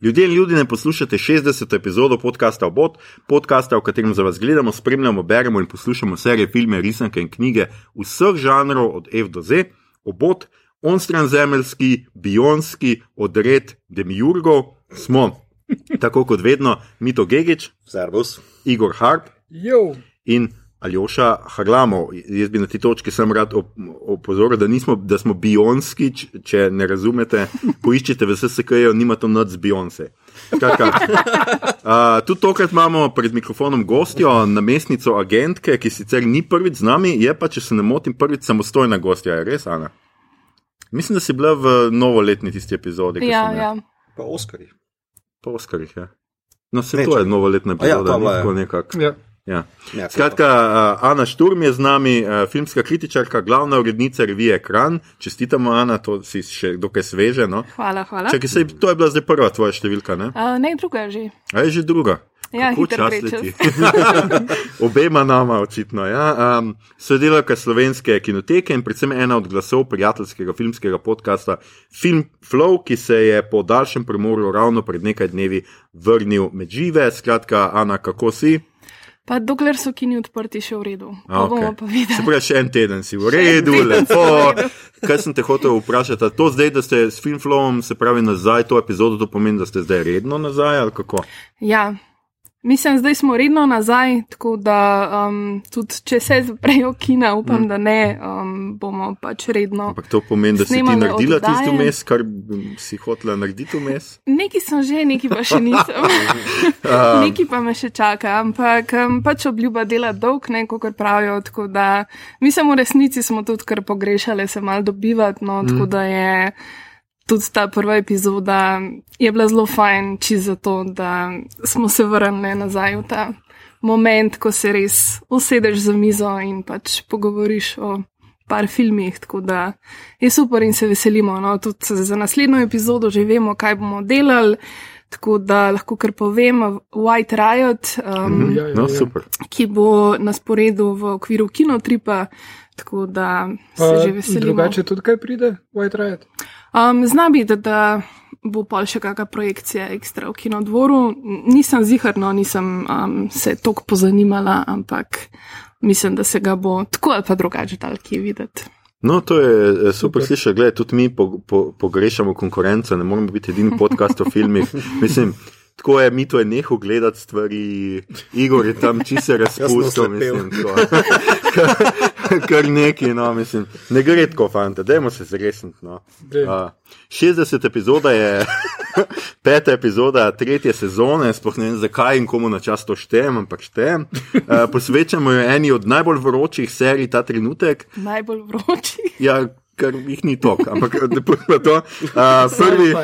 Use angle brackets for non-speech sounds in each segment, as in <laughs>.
Ljudje in ljudje ne poslušate 60. epizodo podcasta Obot, podcasta, v katerem za vas gledamo, spremljamo, beremo in poslušamo serije, filme, risanke in knjige vseh žanrov, od F do Z. Obot, onstran zemeljski, bionski, odred demiurgov, smo, tako kot vedno, Mito Gigič, Servus. Igor Harp Jo, in Aljoša Haglamo. Jaz bi na ti točki sem rad op- opozoril, da, nismo, da smo bionski, č- če ne razumete, poiščite v SSK-ju, nima to noč z Beyoncé. Skratka, Uh, tudi tokrat imamo pred mikrofonom gostjo, namestnico agentke, ki sicer ni prvič z nami, je pa, če se ne motim, prvič samostojna gostja, je res, Ana? Mislim, da si bila v novoletni tisti epizodi. Ja, sem, ja. Pa Oskarji. Po Oskarjih, ja. No, se Ne, to je novoletna ja, epizoda, ja. tako nekako. ja. Ja. Ja, Skratka, uh, Ana Šturm je z nami, uh, filmska kritičarka, glavna urednica revije Kran. Čestitamo, Ana, to si še dokaj sveže. No? Hvala, hvala. Čakaj, sej, to je bila zdaj prva tvoja številka, ne? Uh, ne, druga že. A je že druga. Ja. <laughs> Obema nama, očitno. Ja. Um, sodelavka slovenske kinoteke in predvsem ena od glasov prijateljskega filmskega podcasta Film Flow, ki se je po daljšem premoru ravno pred nekaj dnevi vrnil med žive. Skratka, Ana, kako si? Pa dokler so kini odprti, še v redu. Pa okej. pa Se pravi, še en teden si v <laughs> redu, lepo. Kaj sem te hotel vprašati? To zdaj, da ste s Filmflowom, se pravi nazaj, to epizodo, to pomeni, da ste zdaj redno nazaj ali kako? Ja. Mislim, zdaj smo redno nazaj, tako da um, tudi če se zaprejo kina, upam, mm. da ne, um, bomo pač redno. Ampak to pomeni, da si ti naredila tisto oddaje. vmes, kar bi si hotela narediti vmes. Neki sem že, neki pa še nisem. <laughs> Um, neki pa me še čaka, ampak um, pač obljuba dela dolg, ne kot pravijo. Tako da mislim, v resnici smo tudi kar pogrešali se mal dobivati, no, mm. tako da je. Tudi ta prva epizoda je bila zelo fajn, čisto zato, da smo se vrnili nazaj v ta moment, ko se res usedeš za mizo in pač pogovoriš o par filmih. Tako da je super in se veselimo. No, tudi za naslednjo epizodo že vemo, kaj bomo delali. Tako da lahko kar povem, White Riot, um, Ja, ja, No, ja. super. ki bo na sporedu v okviru kinotripa, tako da se Pa že veselimo. Drugače tudi kaj pride, White Riot. Um, Zna biti, da bo pol še kakšna projekcija ekstra v kinodvoru. Nisem ziharno, nisem um, se toliko pozanimala, ampak mislim, da se ga bo tako ali pa drugače dal kje videti. No, to je eh, super, super. Slišati. Gled, tudi mi po, po, pogrešamo konkurenco, ne moramo biti edini podcast o filmih. Mislim, tako je, mi to je neho gledati stvari, Igor je tam čisto <laughs> razpustil, mislim. <laughs> Kar- Kar neki, no, mislim. Ne gre tako, fante, dajmo se zresniti. No. Uh, 60 epizoda je <laughs> peta epizoda tretje sezone, sploh ne vem zakaj in komu na čas to štejem, ampak štejem. Uh, posvečamo jo eni od najbolj vročih serij ta trenutek. Najbolj vroči. Ja, kar jih ni tok, ampak da pojmo to. Uh, prvi,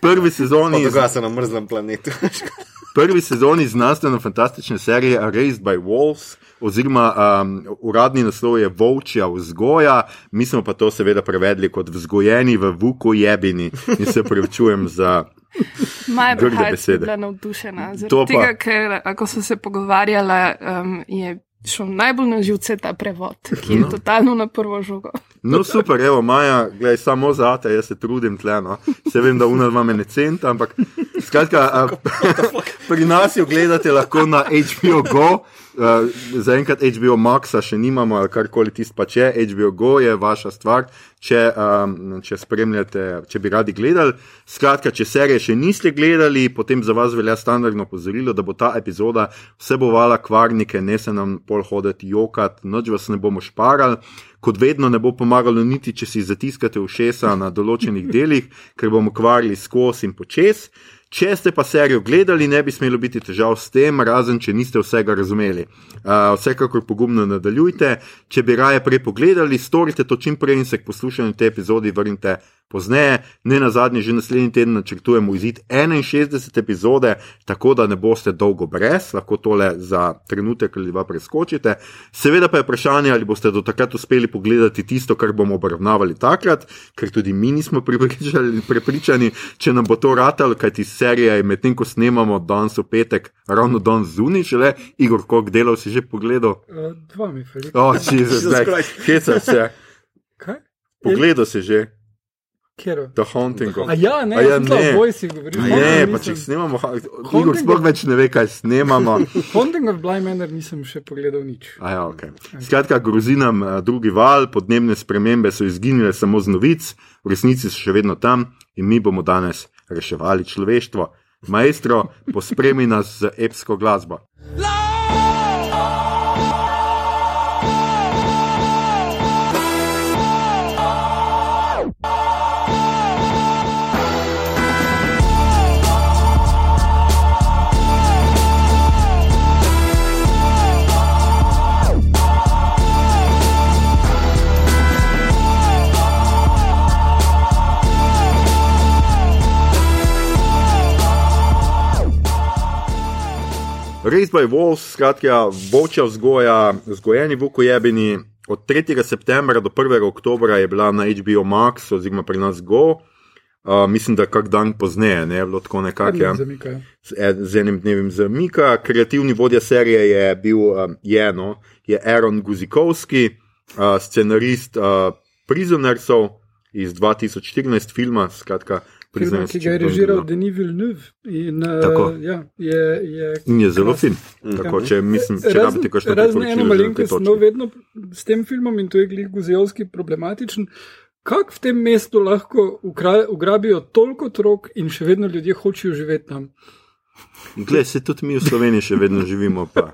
prvi sezoni. Dogaja se na mrzlem planetu. <laughs> prvi sezoni znanstveno-fantastične serije Raised by Wolves, oziroma um, uradni naslov je Volčja vzgoja, mi smo pa to seveda prevedli kot vzgojeni v Vuku jebini in se prevečujem za. <laughs> Maja Brhajc je bila navdušena. Zaradi pa- tega, ker ako so se pogovarjala, um, je šel najbolj na živce ta prevod, ki je No. totalno na prvo žogo. No, super, evo, Maja, gledaj, samo za te, jaz se trudim tleno. Se vem, da una dva me ne centa, ampak skratka, a, <laughs> pri nas jo gledate lahko na HBO Go. Uh, Zaenkrat HBO Maxa še nimamo, ali karkoli tisto pa če. HBO Go je vaša stvar, če, um, če spremljate, če bi radi gledali. Skratka, če serije še niste gledali, potem za vas velja standardno opozorilo, da bo ta epizoda vsebovala kvarnike, ne se nam pol hoditi jokat, noč vas ne bomo šparali. Kot vedno ne bo pomagalo niti, če si zatiskate ušesa na določenih delih, ker bomo kvarili skozi in počes. Če ste pa serijo gledali, ne bi smelo biti težav s tem, razen če niste vsega razumeli. Uh, vsekakor pogumno nadaljujte. Če bi raje prej pogledali, storite to čim prej in se k poslušanju te epizode vrnite pozneje. Ne na zadnje, že naslednji teden načrtujemo izid 61 epizode, tako da ne boste dolgo brez, lahko tole za trenutek ali dva preskočite. Seveda pa je vprašanje, ali boste do takrat uspeli pogledati tisto, kar bomo obravnavali takrat, ker tudi mi nismo prepričani, če nam bo to ratal, kajti serija je medtem, ko snemamo danes v petek, ravno danes zunaj, šele Igor, koliko delov si že pogledal? Uh, dva mi, Filip. O, oh, Jezus, Jesus <laughs> Christ. heca se. Kaj? Pogledal si že. Kero. The Haunting of. A ja, ne, A ja, ne. ne. Boj si govoril. Ne, Haunting pa nisem- če snemamo, ha- Igor Haunting sploh več ne ve, kaj snemamo. <laughs> Haunting of Bly Manor nisem še pogledal nič. A Ja, okay. Skratka, grozi nam eh, drugi val, podnebne spremembe so izginile samo z novic, v resnici so še vedno tam in mi bomo danes reševali človeštvo. Maestro, pospremi nas z epsko glasbo. Raised by Wolves, skratka, voča vzgoja, vzgojeni vukojebini. Od 3. septembra do 1. oktobra je bila na HBO Max, oziroma pri nas Go. Uh, mislim, da kak dan pozneje, ne bilo tako nekako. Ja. Z, en- z enim dnevim zamika. Kreativni vodja serije je bil um, je, no, je Aaron Guzikovski, uh, scenarist uh, Prisonersov iz 2014 filma, skratka, Film, ki ga je če režiral. Denis Villeneuve. In, uh, Tako. ja, je, je In je zelo fin. Tako, če, mislim, če rabite kakšno Razen eno malenkost, no, vedno s tem filmom in to je glih Guzijovski problematičen. Kako v tem mestu lahko ukra, ugrabijo toliko otrok in še vedno ljudje hočejo živeti tam? Glej, se tudi mi v Sloveniji še vedno živimo. Pa.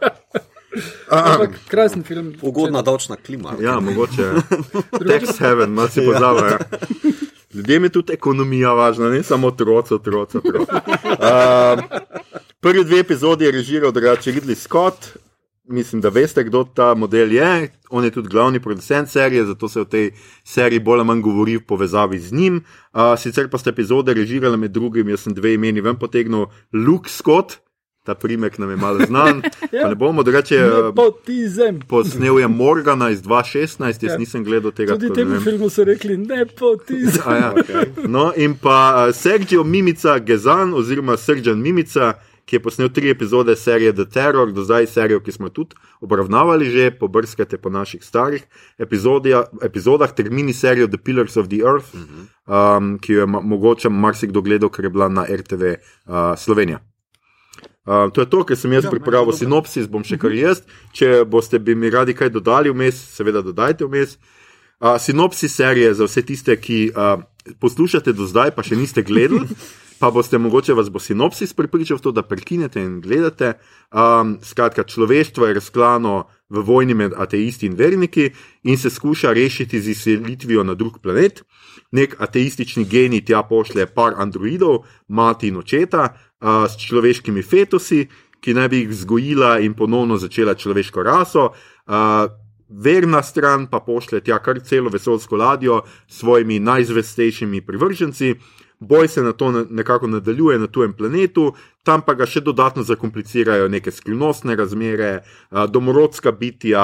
<laughs> Ampak krasen film. Ugodna davčna klima. Ja, mogoče. <laughs> Tax heaven, malo si pozavajo. <laughs> Ljudem je tudi ekonomija važna, ne samo otroci, otroci. otroci. Uh, <laughs> prvi dve epizodi je režiral drugače Ridley Scott. Mislim, da veste, kdo ta model je. On je tudi glavni producent serije, zato se o tej seriji bolj ali manj govori v povezavi z njim. Uh, sicer pa ste epizode režirali med drugim, jaz sem dve imeni ven potegnil, Luke Scott, ta primek nam je malo znan. <laughs> Pa ne bomo drugače. uh, Nepotizem. Posnel je Morgana iz 2016, jaz Ja. nisem gledal tega. Tudi ne temu vem. filmu so rekli nepotizem. <laughs> A Ja. No, in pa uh, Sergio Mimica Gezan, oziroma Srdžan Mimica, ki je posnel tri epizode serije The Terror, do zdaj serijo, ki smo jo tudi obravnavali, že pobrskate po naših starih epizodija, epizodah, ter mini serijo The Pillars of the Earth, um, ki jo je mogoče marsikdo gledal, ker je bila na RTV uh, Slovenija. Uh, to je to, kar sem jaz Ja, pripravil, sinopsis bom še kar jaz. Če boste bi mi radi kaj dodali vmes, seveda dodajte vmes. Uh, sinopsis serije za vse tiste, ki uh, poslušate do zdaj, pa še niste gledali, <laughs> pa boste mogoče vas bo sinopsis pripričal v to, da prekinete in gledate. Um, skratka, človeštvo je razklano v vojni med ateisti in verniki in se skuša rešiti z izselitvijo na drug planet. Nek ateistični genij tja pošlje par androidov, mati in očeta, uh, s človeškimi fetusi, ki naj bi jih vzgojila in ponovno začela človeško raso. Uh, verna stran pa pošlje tja kar celo vesoljsko ladjo s svojimi najzvestejšimi privrženci. Boj se na to nekako nadaljuje na tujem planetu, tam pa ga še dodatno zakomplicirajo neke skrivnostne razmere, a, domorodska bitja,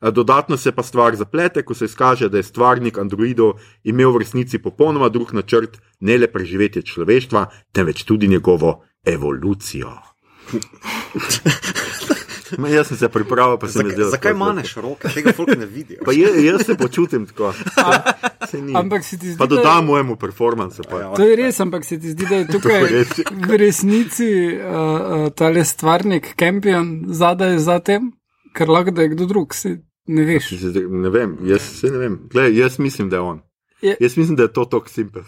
a, dodatno se pa stvar zaplete, ko se izkaže, da je stvarnik androidov imel v resnici popolnoma drug načrt, ne le preživetje človeštva, temveč tudi njegovo evolucijo. <laughs> Ma, jaz sem se pripravil, pa se mi Zakaj, zdelo. zakaj tako, da- manjš roke? Tega folk ne vidijo. Pa je, jaz se počutim tako. <laughs> Ampak se ti zdi, Pa da- dodam mojemu performancu. Pa. Ja. To je res, ampak se ti zdi, da je <laughs> tukaj v resnici uh, uh, tale stvarnik, kampion, zadaj za tem, ker lahko da je kdo drug, si ne veš. Ne vem, jaz se ne vem. Glej, jaz mislim, da je on. Je- Jaz mislim, da je to tako simpel.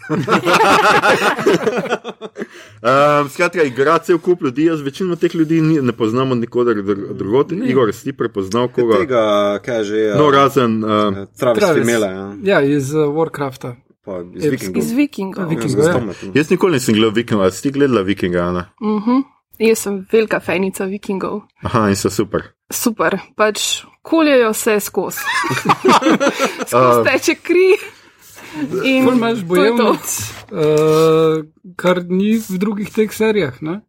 um, skratka, igra cel kup ljudi, jaz večino teh ljudi ni, ne poznamo nikogar dr- drugod. Igor, si prepoznal koga? Tega, kaj že je. No, razen. Um, Travis Travis. Femela, ja. Ja, iz uh, Warcrafta. Pa iz Iz- Vikingov. Iz Vikingov. Vik- Ja, Vikingov, ja. Tomletom. jaz nikoli nisem gledal Vikinga, ali si gledala Vikinga? Ana? Mhm. Jaz sem velika fenica Vikingov. Aha, in so super. Super, pač koljejo se skozi. <laughs> skozi teče kri. In Ful imaš bojevnic, uh, kar ni v drugih teh serijah. Ne?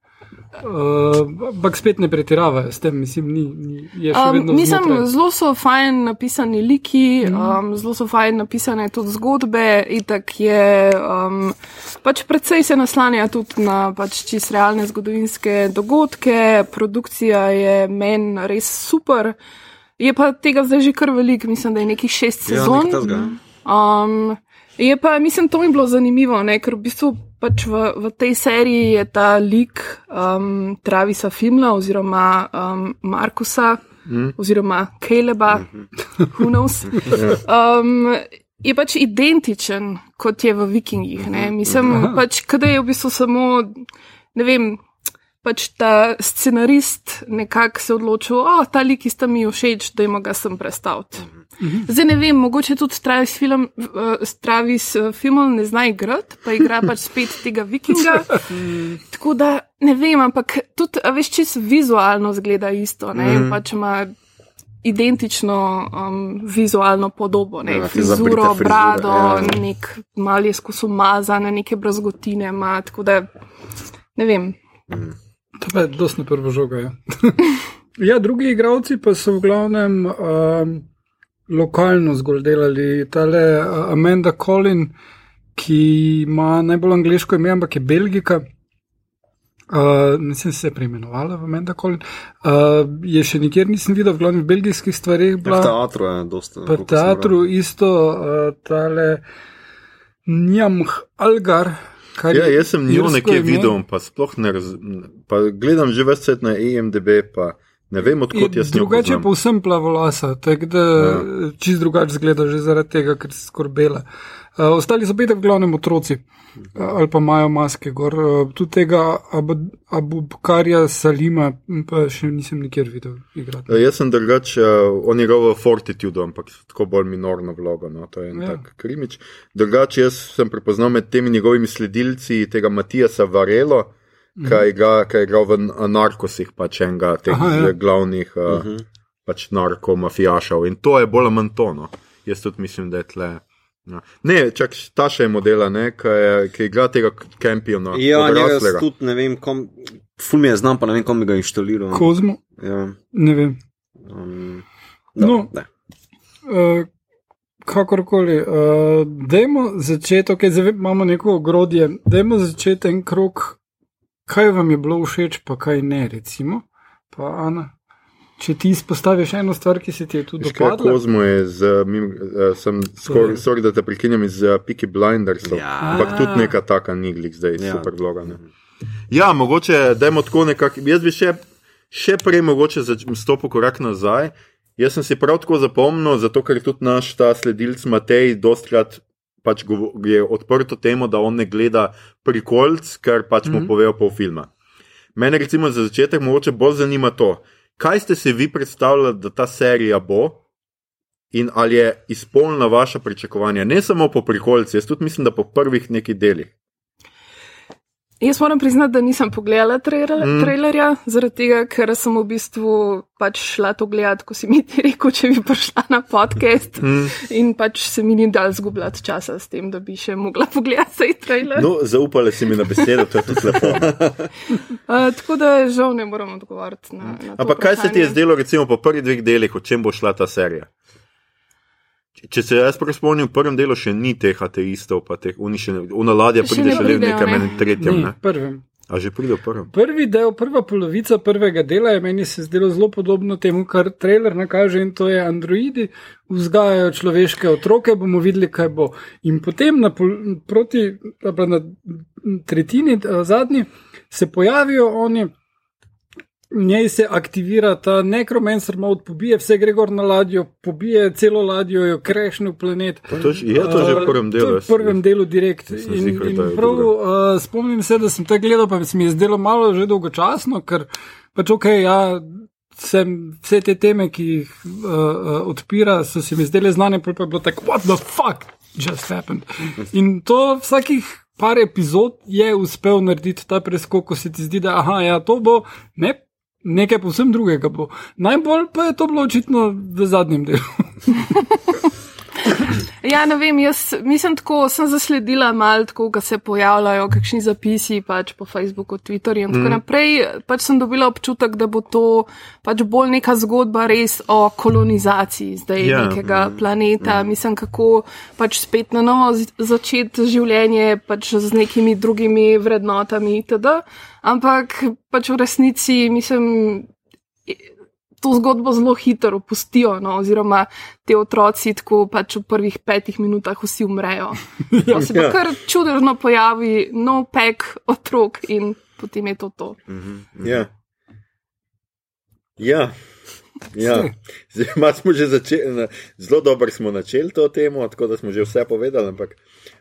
Uh, Ampak spet ne pretiravajo s tem, mislim, ni, ni je še Um, vedno. mislim, zelo so fajn napisani liki, um, zelo so fajn napisane tudi zgodbe. Itak je, um, pač predvsej se naslanja tudi na pač čist realne zgodovinske dogodke, produkcija je meni res super. Je pa tega zdaj že kar veliko, mislim, da je nekih šest Ja, sezon. nekaj takega. Um, Je pa, mislim, to mi je bilo zanimivo, ne? ker v bistvu pač v, v tej seriji je ta lik um, Travisa Fimla oziroma um, Markusa mm. oziroma Kaleba, who knows. <laughs> Um, je pač identičen kot je v Vikingih. Ne? Mislim, pač, kada je v bistvu samo, ne vem. Pač ta scenarist nekako se odločil, da oh, ta lik, ki sta mi všeč, da jim ga sem predstavil. Zdaj ne vem, mogoče tudi Travis, film, uh, Travis uh, film ne zna igrati, pa igra pač spet tega vikinga. <laughs> Tako da ne vem, ampak tudi, a veš, čisto vizualno zgleda isto, ne vem, pač ima identično um, vizualno podobo, ne Ja, frizuro, brado, ja. nek mal je skozi umazane, neke brazgotine ima, tako da ne vem. To pa je dosti prvo žoga. Ja. <laughs> ja, drugi igravci pa so v glavnem um, lokalno zgolj delali. Tale uh, Amanda Collin, ki ima najbolj angliško ime, ampak je Belgika. Uh, mislim, se je preimenovala v Amanda Collin. Uh, je še nikjer nisem videl, v glavnem v belgijskih stvarih V bila. teatru je dosta. Sem teatru isto, uh, tale Njamh Algar. Ja, jaz sem njo nekje ime. videl, pa sploh ne razumem. Gledam že več let na EMDB, pa ne vem, odkot jaz Drugače je povsem plavolasa, tako da ja. čist drugače zgleda že zaradi tega, ker si skorbela. Uh, ostali so petek v glavnem otroci uh, ali pa imajo maske gor. Uh, tudi tega Abubkarja Salima m, pa še nisem nikjer videl igrati. Uh, Jaz sem drugač, uh, on je igral v Fortitude, ampak tako bolj minorno vlogo, no, to je en Ja. tak krimič. Drugač jaz sem prepoznal med temi njegovimi sledilci tega Matijasa Varelo. Ki je igral- ki je igral v Narkosih, pač enega teh Aha, ja. Glavnih uh, uh -huh. pač narkomafijašev. In to je bolj ali manj to. No. Jaz tudi mislim, da je tle. Ja. Ne, čak ta še je modela, ne, ki, je, ki igra tega kampiona. Ja, njega tudi ne vem, kom, ful mi je znam, pa ne vem, kom bi ga inštaliral. Kozmo, Ja, ne vem. um, No. ne. Uh, kakorkoli, uh, dajmo začeti, okay, zdaj imamo neko ogrodje, dajmo začeti en krok, kaj vam je bilo všeč, pa kaj ne, recimo. Pa, Ana, če ti izpostaviš eno stvar, ki se ti je tudi kaj, dopadla. Kozmo je z, mim, uh, sem skoraj, sorry, da te prekinjam iz uh, Piki Blindersov, Ja. ampak tudi neka taka niglik zdaj, Ja. super vloga. Ne. Ja, mogoče, dajmo tako nekako, jaz bi še, še prej mogoče stopil korak nazaj. Jaz sem si prav tako zapomnil, zato ker tudi naš ta sledilc Matej dostkrat pač je odprto temo, da on ne gleda prikolc, ker pač mu Mhm. povejo pol filma. Mene recimo za začetek mogoče bolj zanima to, kaj ste si vi predstavljali, da ta serija bo in ali je izpolnila vaša pričakovanja, ne samo po prikolci, jaz tudi mislim, da po prvih nekih delih. Jaz moram priznati, da nisem pogledala trailer, Mm. trailerja, zaradi tega, ker sem v bistvu pač šla to gledati, ko si mi ti <laughs> rekel, če bi prišla na podcast. Mm. In pač se mi ni dal zgubljati časa s tem, da bi še mogla <laughs> pogledati taj trailer. No, zaupali si mi na besedo, to je tudi lepo. <laughs> Uh, tako da žal ne moram odgovoriti na, na to. Ampak kaj se ti je zdelo, recimo, po prvih dveh delih, o čem bo šla ta serija? Če- se jaz prav spomnim, v prvem delu še ni teh ateistov, pa teh unišenih, unaladja Še pride ne šele v nekem ne. tretjem. Ne, Ne? prvem. A že pride v prvem? Prvi del, prva polovica prvega dela je meni se zdelo zelo podobno temu, kar trailer nakaže, in to je androidi vzgajajo človeške otroke, bomo videli, kaj bo. In potem na, pol, proti, na tretjini, zadnji, se pojavijo oni. V njej se aktivira ta nekromancer mod, pobije vse gre gor na ladjo, pobije celo ladjo, jo krešne v planet. To je, je to že v prvem Uh, delu? Je v prvem delu direkt. In, ziher, in prav uh, spomnim se, da sem to gledal, pa se mi je zdelo malo že dolgočasno, ker pač ok, ja. Sem, vse te teme, ki jih uh, uh, odpira, so se mi zdele znane, pa je bilo tako, what the fuck just happened. In to vsakih par epizod je uspel narediti ta preskok, ko se ti zdi, da aha, ja, to bo ne, nekaj povsem drugega. Bo. Najbolj pa je to bilo očitno v zadnjem delu. <laughs> Ja, ne vem, jaz mislim tako, sem zasledila malo tako, ko se pojavljajo kakšni zapisi pač po Facebooku, Twitterju in tako mm. naprej. Pač sem dobila občutek, da bo to pač bolj neka zgodba res o kolonizaciji zdaj Ja. ja. nekega planeta. Mm. Mislim, kako pač spet na novo začeti življenje pač z nekimi drugimi vrednotami itd. Ampak pač v resnici mislim. to zgodbo zelo hitro opustijo, no, oziroma te otroci tako pač v prvih petih minutah vsi umrejo. <laughs> Pa se pa Ja. kar čudežno pojavi nov pek otrok in potem je to to. Ja. Ja. Ja, <laughs> zdaj smo že začeli, zelo dobro smo načeli to temo, tako da smo že vse povedali. Ampak,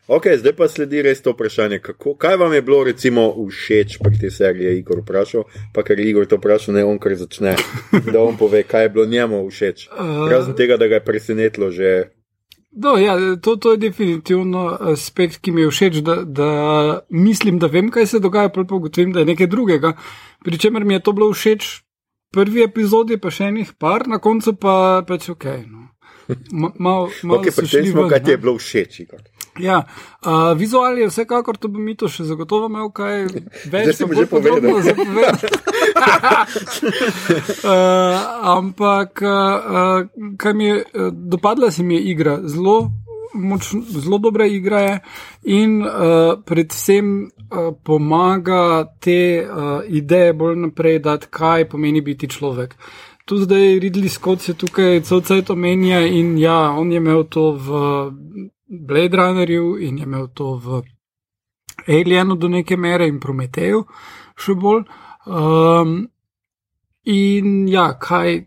ok, zdaj pa sledi res to vprašanje, kako, kaj vam je bilo recimo všeč pri tej seriji, je Igor vprašal, pa ker je Igor to vprašal, ne on kar začne, da on pove, kaj je bilo njemu všeč. Razen tega, da ga je presenetilo že. Do, ja, to, to je definitivno aspekt, ki mi je všeč, da, da mislim, da vem, kaj se dogaja, pa ugotovim, da je nekaj drugega. Pričemer mi je to bilo všeč prvi epizodi, pa še enih par, na koncu pa pač ok. No. Ma- Mal, mal Ok, so pri tem šli smo, kaj ti je bilo všeč. Igor. Ja, uh, vizual je vsekakor, to bi mi to še zagotovo imel, kaj Zdaj več mi bolj že povedal. podrobno za povedati. <laughs> uh, ampak, uh, kaj mi je, dopadla se mi je igra, zelo, moč, zelo dobra igra je in uh, predvsem uh, pomaga te uh, ideje bolj naprej dati, kaj pomeni biti človek. Tu zdaj Ridley Scott se tukaj cel cel omenja in ja, on je imel to v Blade Runnerju in je imel to v Alienu do neke mere in Prometeju še bolj. Um, in ja, kaj,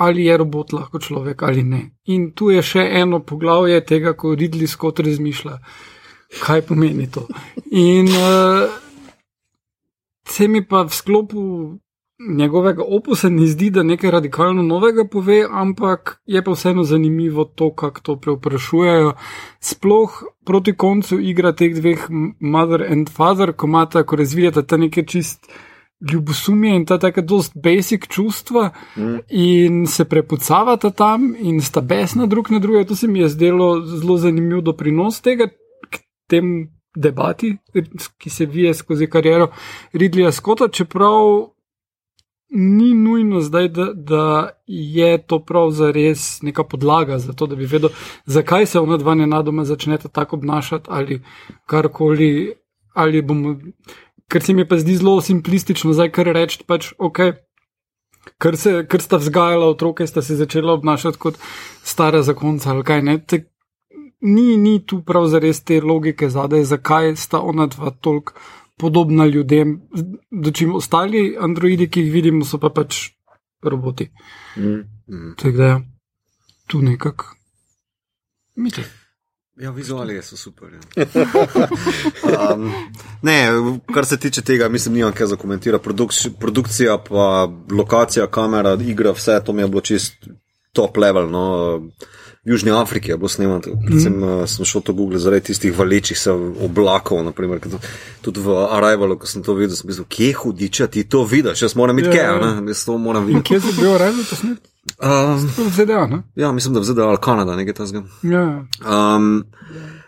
ali je robot lahko človek ali ne. In tu je še eno poglavje tega, ko Ridley Scott razmišlja, kaj pomeni to. In uh, se mi pa v sklopu njegovega opusa ne zdi, da nekaj radikalno novega pove, ampak je pa vseeno zanimivo to, kako to preoprašujejo. Sploh proti koncu igra teh dveh mother and father, ko imata, ko razvijata ta neke čist ljubosumje in ta taka dost basic čustva mm. in se prepucavata tam in sta besna drug na druge. To se mi je zdelo zelo zanimiv doprinos tega k tem debati, ki se vije skozi kariero Ridleya Scotta, čeprav ni nujno zdaj, da, da je to prav za res neka podlaga za to, da bi vedel, zakaj se ona dva nenadoma začneta tako obnašati ali karkoli. Ali bomo, ker se mi pa zdi zelo simplistično, zdaj kar reči, pač ok. Ker, se, ker sta vzgajala otroke, sta se začela obnašati kot stara zakonca ali kaj ne. Te, ni, ni tu prav za res te logike zadaj, zakaj sta ona dva toliko podobna ljudem, dočim ostali androidi, ki jih vidimo, so pa pač roboti. Mm. Mm. Tako da, ja, tu nekako. Miče. Ja, vizuali so super. Ja. <laughs> Um, ne, kar se tiče tega, mislim, nimam kaj za komentirati. Produk- produkcija, pa lokacija, kamera, igra, vse to mi je bilo čist top level. No. V Južni Afriki je bilo snemano, predvsem mm. uh, sem šel to Google zaradi tistih valečih se oblakov. Naprimer, to- tudi v Arrivalu, ko sem to videl, sem mislil, kje hudiča ti to vidiš, jaz moram biti Ja, ja. kaj, ne? jaz to moram videti. kje si bil razen posnet? Um, je ZDA, ne? ja, mislim, da v ZDA ali Kanada, nekaj tasga. Ja. Um,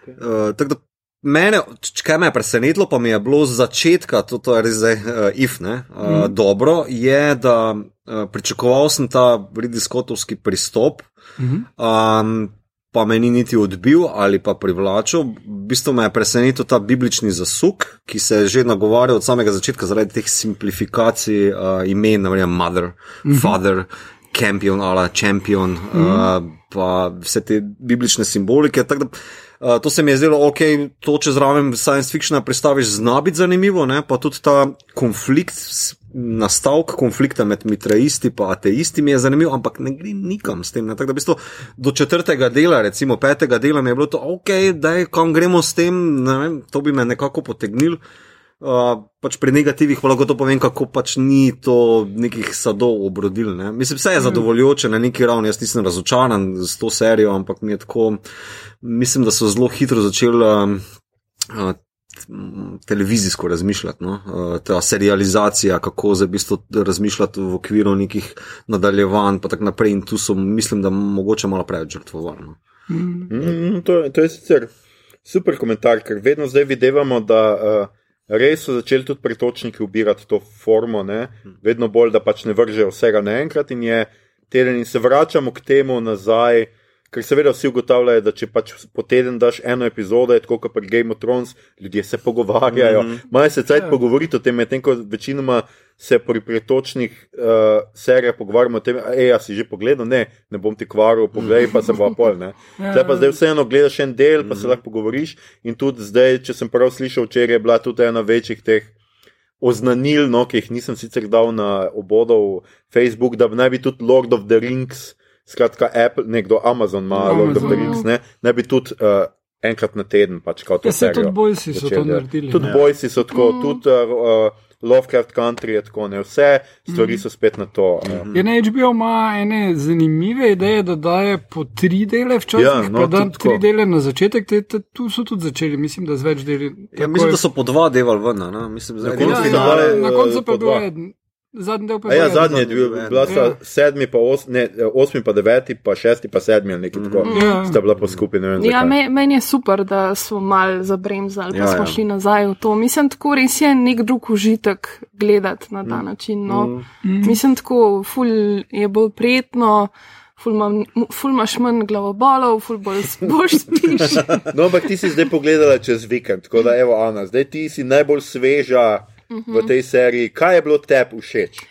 uh, tako da mene, kaj me je presenetilo, pa mi je bilo z začetka, to, to je res zdaj uh, if, ne, uh, mm. dobro, je, da uh, pričakoval sem ta Ridley Scottovski pristop, Mhm. um, pa me ni niti odbil ali pa privlačil. V bistvu me je presenetil ta biblični zasuk, ki se je že nagovarjal od samega začetka zaradi teh simplifikacij uh, imen, naprimer Mother, mm -hmm. Father. Champion ali Champion, mm -hmm. uh, pa vse te biblične simbolike. Da, uh, to se mi je zdelo, ok, to če zraven science fictiona pristaviš, zna biti zanimivo, ne? pa tudi ta konflikt, nastavek konflikta med mitraisti in ateisti mi je zanimiv, ampak ne gre nikam s tem. ne. Tako da v bistvu do četrtega dela, recimo petega dela, mi je bilo to, ok, da je kam gremo s tem, vem, to bi me nekako potegnil. Uh, pač pri negativih pa lahko to povem, kako pač ni to nekih sadov obrodil. Ne? Mislim, vse je zadovoljujoče na neki ravni, jaz nisem razočaran s to serijo, ampak mi je tako, mislim, da so zelo hitro začeli uh, televizijsko razmišljati. No? Uh, ta serializacija, kako za v bistvu razmišljati v okviru nekih nadaljevanj, pa tako naprej. In tu so, mislim, da mogoče malo preveč žrtvovali. No? Mm, to, to je sicer super komentar, ker vedno zdaj videvamo, da uh, res so začeli tudi pretočniki ubirati to formo, ne? vedno bolj, da pač ne vržejo vsega naenkrat in je teden in se vračamo k temu nazaj, ker seveda vsi ugotavljajo, da če pač po teden daš eno epizodo, je tako kot pri Game of Thrones, ljudje se pogovarjajo, mm -hmm. se cajt Ja. pogovoriti o tem, medtem ko večinoma se pri pretočnih uh, serijah pogovarjamo o tem, ej, a si že pogledal, ne, ne bom ti kvaril, poglej pa se bo pol, ne. Ja, Zdaj pa zdaj vseeno gledaš en del, pa se lahko pogovoriš in tudi zdaj, če sem prav slišal, včeraj je bila tudi ena večjih teh oznanil, no, ki jih nisem sicer dal na obodov Facebook, da naj bi tudi Lord of the Rings, skratka Apple, nekdo Amazon ima Amazon, Lord of the ja. Rings, ne, naj bi tudi uh, enkrat na teden pač kot to Ja, saj tudi Boysi so to naredili, Tudi ne. Boysi so tako, tudi uh, Lovecraft Country je tako, ne, vse stvari so spet na to. Uh, Ja, ne, HBO ima ene zanimive ideje, da daje po tri dele včasih, Ja, no, pa da tri tako. dele na začetek, te, te, tu so tudi začeli, mislim, da z več deli. Ja, mislim, da so po dva deval ven, ne? mislim, da je koncu ja, ja, na koncu pa po Zadnji del pa je ja, bil zadnji je bil, bila sta Ja. sedmi, pa os, ne, eh, osmi, pa deveti, pa šesti, pa sedmi, ali nekaj tako. Ja. Sta bila ne vem. Ja, zakaj. me, meni je super, da smo mal zabremzali, pa Ja, ja, smo ja. ja. šli nazaj v to. Mislim, tako res je nek drug užitek gledati na ta mm. način. No. Mm. Mislim, tako ful je bolj prijetno. Ful, mam, ful imaš manj glavobolov, ful bolj <laughs> boš spiš. No, ampak ti si zdaj pogledala čez vikend, tako da, evo, Ana, zdaj ti si najbolj sveža v tej seriji. Kaj je bilo tebi všeč?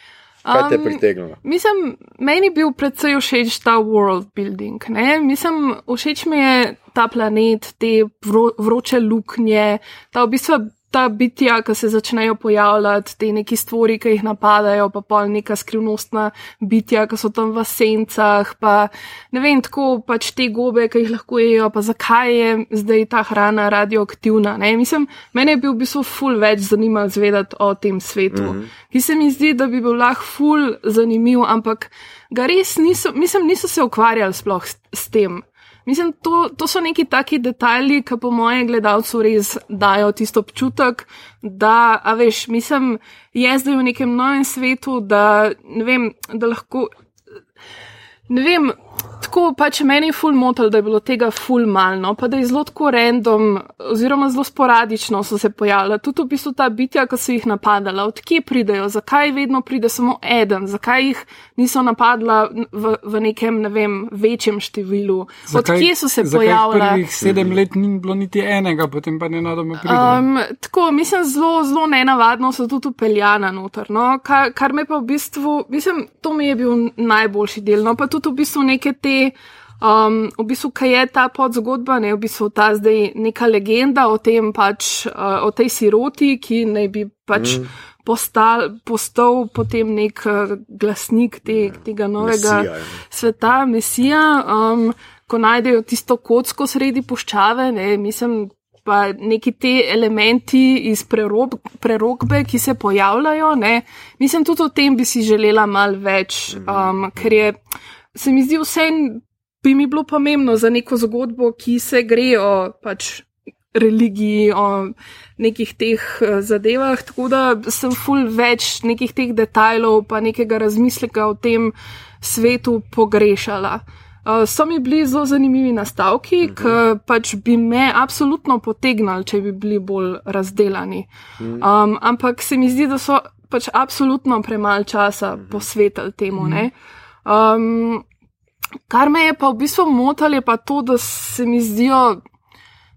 Kaj te je Um, pritegnilo? Mislim, meni je bil predvsej všeč ta world building. Ne? Mislim, všeč mi je ta planet, te vro, vroče luknje, ta v bistvu. Ta bitja, ki se začnejo pojavljati, te neki stvori, ki jih napadajo, pa pol neka skrivnostna bitja, ki so tam v sencah, pa ne vem, tako pač te gobe, ki jih lahko jejo, pa zakaj je zdaj ta hrana radioaktivna. Ne? Mislim, mene je bil v bistvu ful več zanimivo zvedati o tem svetu, mm -hmm. ki se mi zdi, da bi bil lahko ful zanimiv, ampak ga res niso, mislim, niso se ukvarjali sploh s, s tem. Mislim, to, to so neki taki detajli, ki po mojem gledalcu res dajo tisto občutek, da, a veš, mislim, je zdaj v nekem novem svetu, da ne vem, da lahko. Ne vem, tako pač meni je ful motel, da je bilo tega ful malno, pa da je zelo tako random, oziroma zelo sporadično so se pojavljala. Tudi v bistvu ta bitja, ki so jih napadala, odkje pridejo, zakaj vedno pride samo eden, zakaj jih niso napadla v, v nekem, ne vem, večjem številu, odkje so se zakaj pojavljala. Prvih sedem let ni bilo niti enega, potem pa ne nadoma pride. Um, tako, mislim, zelo, zelo nenavadno so tudi upeljana noter. No? Kar, kar me pa v bistvu, mislim, to mi je bil najboljši del. No? Pa tudi v bistvu neke te. Um, v bistvu, kaj je ta podzgodba, ne v bistvu ta zdaj neka legenda o tem, pač, uh, o tej siroti, ki naj bi pač mm. postal, postal potem nek uh, glasnik te, tega novega Mesija, ja. sveta, mesija, um, ko najdejo tisto kocko sredi puščave, ne, mislim, pa neki te elementi iz prerob, prerogbe, ki se pojavljajo, ne, mislim, tudi o tem bi si želela mal več, um, ker je, se mi zdi vse, bi mi bilo pomembno za neko zgodbo, ki se gre o pač religiji, o nekih teh eh, zadevah, tako da sem ful več nekih teh detajlov, pa nekega razmisleka o tem svetu pogrešala. Uh, so mi bili zelo zanimivi nastavki, uh -huh. ki pač bi me absolutno potegnali, če bi bili bolj razdelani. Um, ampak se mi zdi, da so pač absolutno premalo časa posvetili temu. ne. Um, kar me je pa v bistvu motilo, je pa to, da se mi zdijo,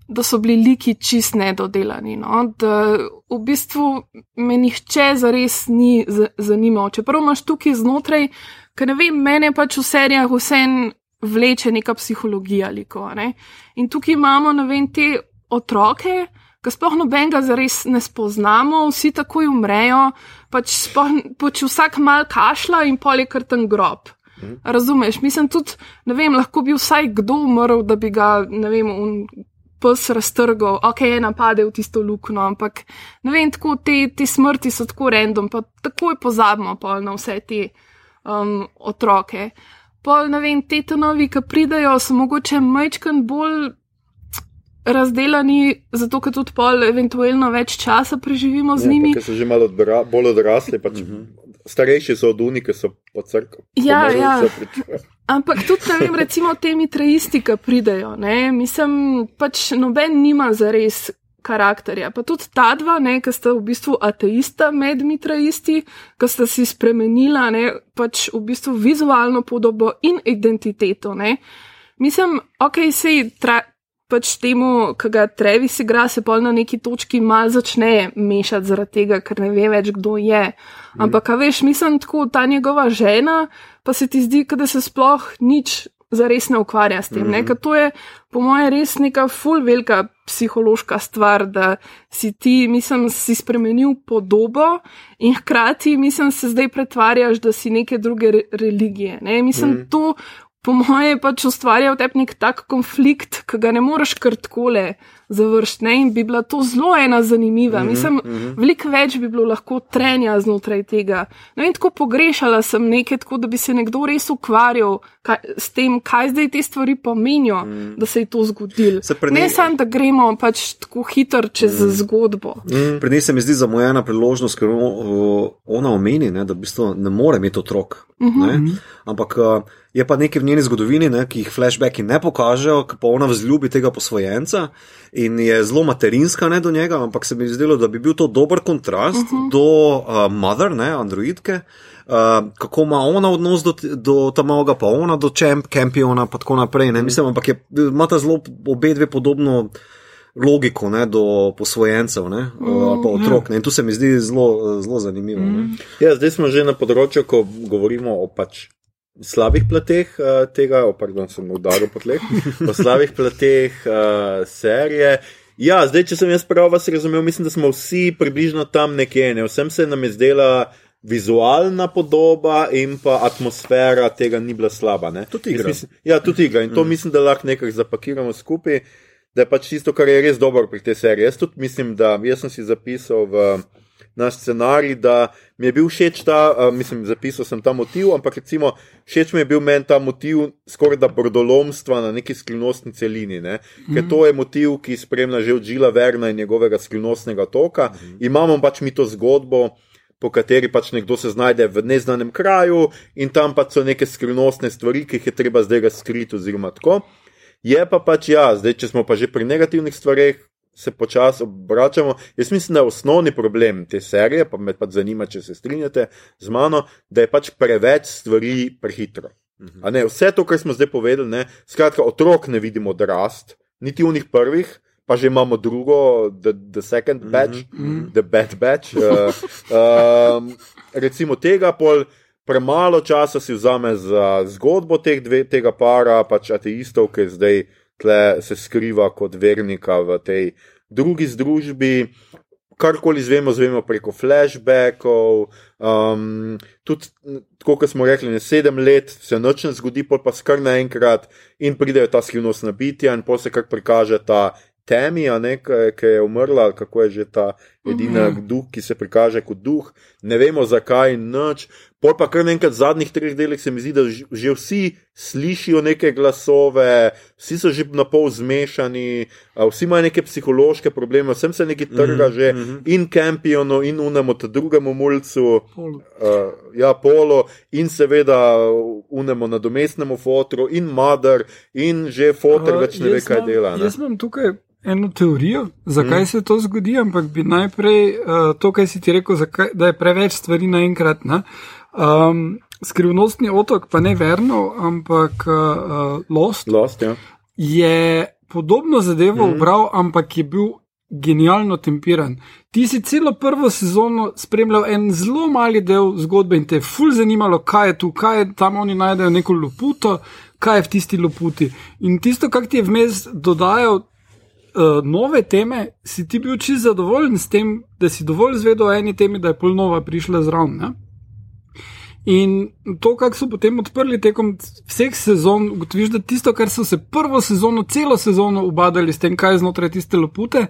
da so bili liki čist nedodelani. No? Da v bistvu me nihče zares ni z- zanimal. Čeprav imaš tukaj znotraj, ker ne vem, mene pač v serijah vsem vleče neka psihologija liko. Ne? In tukaj imamo, ne vem, te otroke. Ki sploh nobenega zares ne spoznamo, vsi takoj umrejo, pač, sploh, pač vsak mal kašla in pol je kar ten grob. Razumeš, mislim tudi, ne vem, lahko bi vsaj kdo umrl, da bi ga, ne vem, un pes raztrgal, ok, je napadel tisto luknjo, ampak ne vem, tako te, te smrti so tako random, pa takoj pozabimo pol na vse te um, otroke. Pol, ne vem, te novi, ki pridajo, so mogoče majčkan bolj razdelani, zato ker tudi pol eventualno več časa preživimo z njimi. Ker so že malo odbra, bolj odrasli, pač uh -huh. Starejši so od unike, so po crkvi. Ja, ja. Ampak tudi, ne vem, recimo te mitraisti, ki pridejo, ne, mislim, pač noben nima zares karakterja. Pa tudi ta dva, ne, ki sta v bistvu ateista med mitraisti, ki sta si spremenila, ne, pač v bistvu vizualno podobo in identiteto, ne. mislim, ok, sej tra, pač temu, ki ga Travis igra, se pol na neki točki mal začne mešati zaradi tega, ker ne ve več, kdo je. Ampak, a veš, mislim, tako ta njegova žena, pa se ti zdi, da se sploh nič zares ne ukvarja s tem. Mm -hmm. To je, po mojem, res neka full velika psihološka stvar, da si ti, mislim, si spremenil podobo in hkrati, mislim, se zdaj pretvarjaš, da si neke druge re religije. Ne? Mislim, mm -hmm. to po moje pač ustvarja v tebi nek tak konflikt, ki ga ne moreš kar takole završiti. In bi bila to zelo ena zanimiva. Mm -hmm, Mislim, mm -hmm. veliko več bi bilo lahko trenja znotraj tega. No in tako pogrešala sem nekaj, tako da bi se nekdo res ukvarjal kaj, s tem, kaj zdaj te stvari pomenijo, mm -hmm. da se je to zgodilo. Ne, ne samo, da gremo pač tako hitro čez mm -hmm. zgodbo. Mm -hmm. Pri njej se mi zdi zamujena priložnost, ker ona omeni, ne, da v bistvu ne more imeti otrok. Mm -hmm. Ampak. Uh, Je pa nekaj v njeni zgodovini, ne, ki jih flashbacki ne pokažejo, pa ona vzljubi tega posvojenca in je zelo materinska ne, do njega, ampak se mi je zdelo, da bi bil to dober kontrast uh -huh. do uh, Mother, ne, Androidke, uh, kako ima ona odnos do, do tamaga, pa ona do čemp, kampiona in tako naprej. Ne, mislim, ampak je, ima ta zelo obe dve podobno. Logiko ne, do posvojencev ne, mm, ali pa otrok. Ne, in tu se mi zdi zelo, zelo zanimivo. Mm. Ja, zdaj smo že na področju, ko govorimo o pač slabih plateh uh, tega, oh, pardon, sem udaril po tleh, o slabih plateh uh, serije. Ja, zdaj, če sem jaz prav vas razumel, mislim, da smo vsi približno tam nekje. Ne? Vsem se nam je zdela vizualna podoba in pa atmosfera tega ni bila slaba. Tudi igra. Mislim, ja, tudi igra. In to mm. mislim, da lahko nekaj zapakiramo skupaj, da je pač tisto, kar je res dobro pri tej seriji. Jaz tudi mislim, da jaz sem si zapisal v naš scenarij, da mi je bil všeč ta, uh, mislim, zapisal sem ta motiv, ampak recimo všeč mi je bil meni ta motiv skoraj da brodolomstva na neki skrivnostni celini, ne? ker mm -hmm. to je motiv, ki spremlja že od Žila Verna in njegovega skrivnostnega toka. Mm -hmm. Imamo pač mi to zgodbo. Po kateri pač nekdo se znajde v neznanem kraju, in tam pač so neke skrivnostne stvari, ki jih je treba zdaj razkriti, oziroma tako. Je pa pač ja, zdaj, če smo pa že pri negativnih stvareh, se počasi obračamo. Jaz mislim, da je osnovni problem te serije, pa me pa zanima, če se strinjate z mano, da je pač preveč stvari prehitro. Mhm. Ne, vse to, kar smo zdaj povedali, ne, skratka, otrok ne vidimo odrast, niti v njih prvih. Pa že imamo drugo, the, the second mhm, batch, mm -hmm. the bad batch. <laughs> Uh, um, recimo tega, pol premalo časa si vzame za zgodbo teh dve, tega para, pač ateistov, ki zdaj uh, tle se skriva kot vernika v tej drugi združbi. Karkoli zvemo, zvemo preko flashbackov. Um, tudi, kot smo rekli, ne sedem let se noč ne zgodi, pa skar naenkrat in pridejo ta skrivnostna bitja, in pa se kar prikaže ta temija, ki je umrla, kako je že ta edina mm -hmm. duh, ki se prikaže kot duh. Ne vemo zakaj, noč. Pol pa kar nekaj zadnjih treh delih se mi zdi, da že vsi slišijo neke glasove, vsi so že na pol zmešani, vsi imajo neke psihološke probleme, vsem se nekaj trga že mm -hmm. in Campionu, in unemo ta drugemu mulcu, uh, ja, polo, in seveda unemo nadomestnemu fotru, in mother, in že fotor uh, več ne ve, kaj mam, dela. Ne? Jaz imam tukaj eno teorijo, zakaj mm. se to zgodi, ampak bi najprej uh, to, kar si ti rekel, zakaj, da je preveč stvari naenkrat. Ne? Um, skrivnostni otok, pa ne verno, ampak uh, Lost, Lost ja. je podobno zadevo mm. ubral, ampak je bil genialno tempiran. Ti si celo prvo sezono spremljal en zelo mali del zgodbe in te je ful zanimalo, kaj je tu, kaj je tam oni najdejo neko loputo, kaj je v tisti loputi. In tisto, kar ti je vmes dodajal. Uh, nove teme, si ti bil čisto zadovoljen s tem, da si dovolj zvedel o eni temi, da je polnova prišla zraven. In to, kako so potem odprli tekom vseh sezon, ugotoviš, da tisto, kar so se prvo sezono, celo sezono ubadali s tem, kaj je znotraj tiste lopute,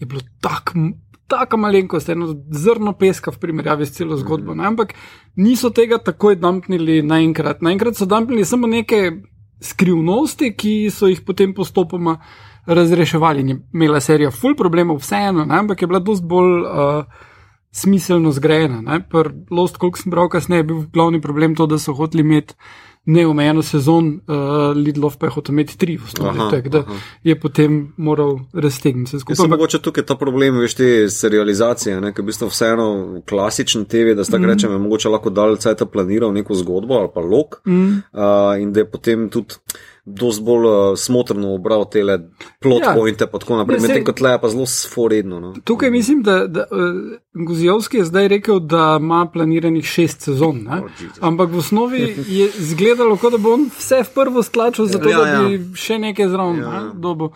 je bilo tako. Tako malenkost, eno zrno peska v primerjavi s celo zgodbo. Ne? Ampak niso tega takoj dampnili naenkrat. Naenkrat so dampnili samo neke skrivnosti, ki so jih potem postopoma razreševali. Imela serija full problemov, vseeno, ne? ampak je bila dosti bolj. Uh, smiselno zgrajena. Pri Lost, koliko sem bral kasneje, je bil glavni problem to, da so hoteli imeti neomejeno sezon, uh, Lidlov pa je hotel imeti tri v osnovi, tako da je potem moral raztegniti se skupaj. Samo mogoče tukaj ta problem, veš, te serializacije, ker v bistvu vseeno klasičen TV, da sta mm. rečem, mogoče lahko dalj cajta planiral neko zgodbo ali pa lok mm. uh, in da je potem tudi dosti bolj uh, smotrno obral te plot Ja. pointe, pa tako naprej. Ja, Medtem ko tle je pa zelo sporedno. No. Tukaj mislim, da, da uh, Guzijovski je zdaj rekel, da ima planiranih šest sezon. Ne? Oh, Jesus. Ampak v osnovi je izgledalo, kot da bo on vse v prvo stlačil, zato Ja, ja, da bi še nekaj zraven Ja. ja. dobil.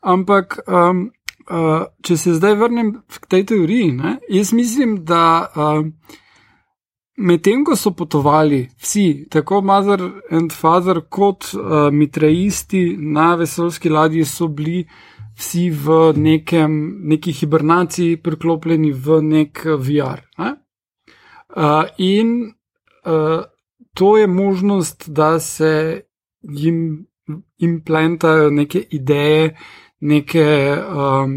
Ampak, um, uh, če se zdaj vrnem k tej teoriji, ne? jaz mislim, da. Uh, Medtem ko so potovali vsi, tako Mother and Father kot uh, mitrajisti na vesoljski ladji, so bili vsi v nekem, neki hibernaciji, priklopljeni v nek eh, VR. Ne? Uh, in uh, to je možnost, da se jim implantajo neke ideje, neke um,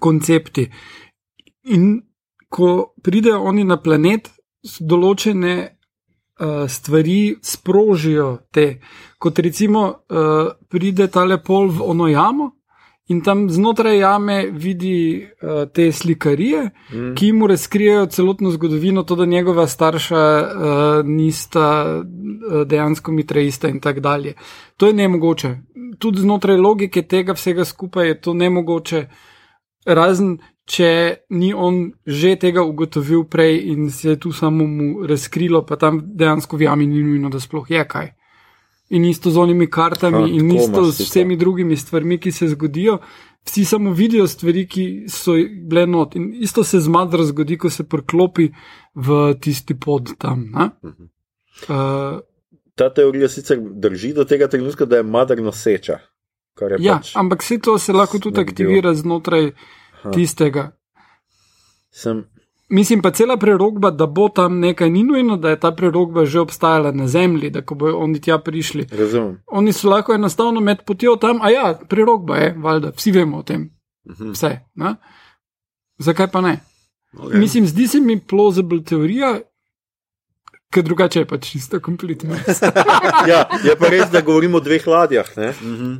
koncepti. In ko pridejo oni na planet, določene uh, stvari sprožijo te. Kot recimo, uh, pride tale pol v ono jamo. In tam znotraj jame vidi uh, te slikarije, mm. ki mu razkrijejo celotno zgodovino, to, da njegova starša uh, nista uh, dejansko mitraista in tako dalje. To je nemogoče. Tudi znotraj logike tega vsega skupaj je to nemogoče, razen če ni on že tega ugotovil prej in se je tu samo mu razkrilo, pa tam dejansko v jami ni nujno, da sploh je kaj. In isto z onimi kartami, Ha, in isto to. vsemi drugimi stvarmi, ki se zgodijo. Vsi samo vidijo stvari, ki so bile not. In isto se z Madro zgodi, ko se priklopi v tisti pod tam. ne. Uh, Ta teorija sicer drži do tega trenutka, da je mater noseča. je ja, pač, ampak vse to se lahko tudi nekdo- aktivira znotraj tistega. sem, Mislim pa cela prerogba, da bo tam nekaj, ni nujno, da je ta prerogba že obstajala na zemlji, da ko bodo oni tja prišli. razumem. Oni so lahko enostavno med potjo tam, a ja, prerogba je, valjda, vsi vemo o tem. Vse. Ne? Zakaj pa ne? Okay. Mislim, zdi se mi plausible teorija, ker drugače je pač čisto kompletno. <laughs> Ja, je pa res, da govorimo o dveh ladjah. Ne?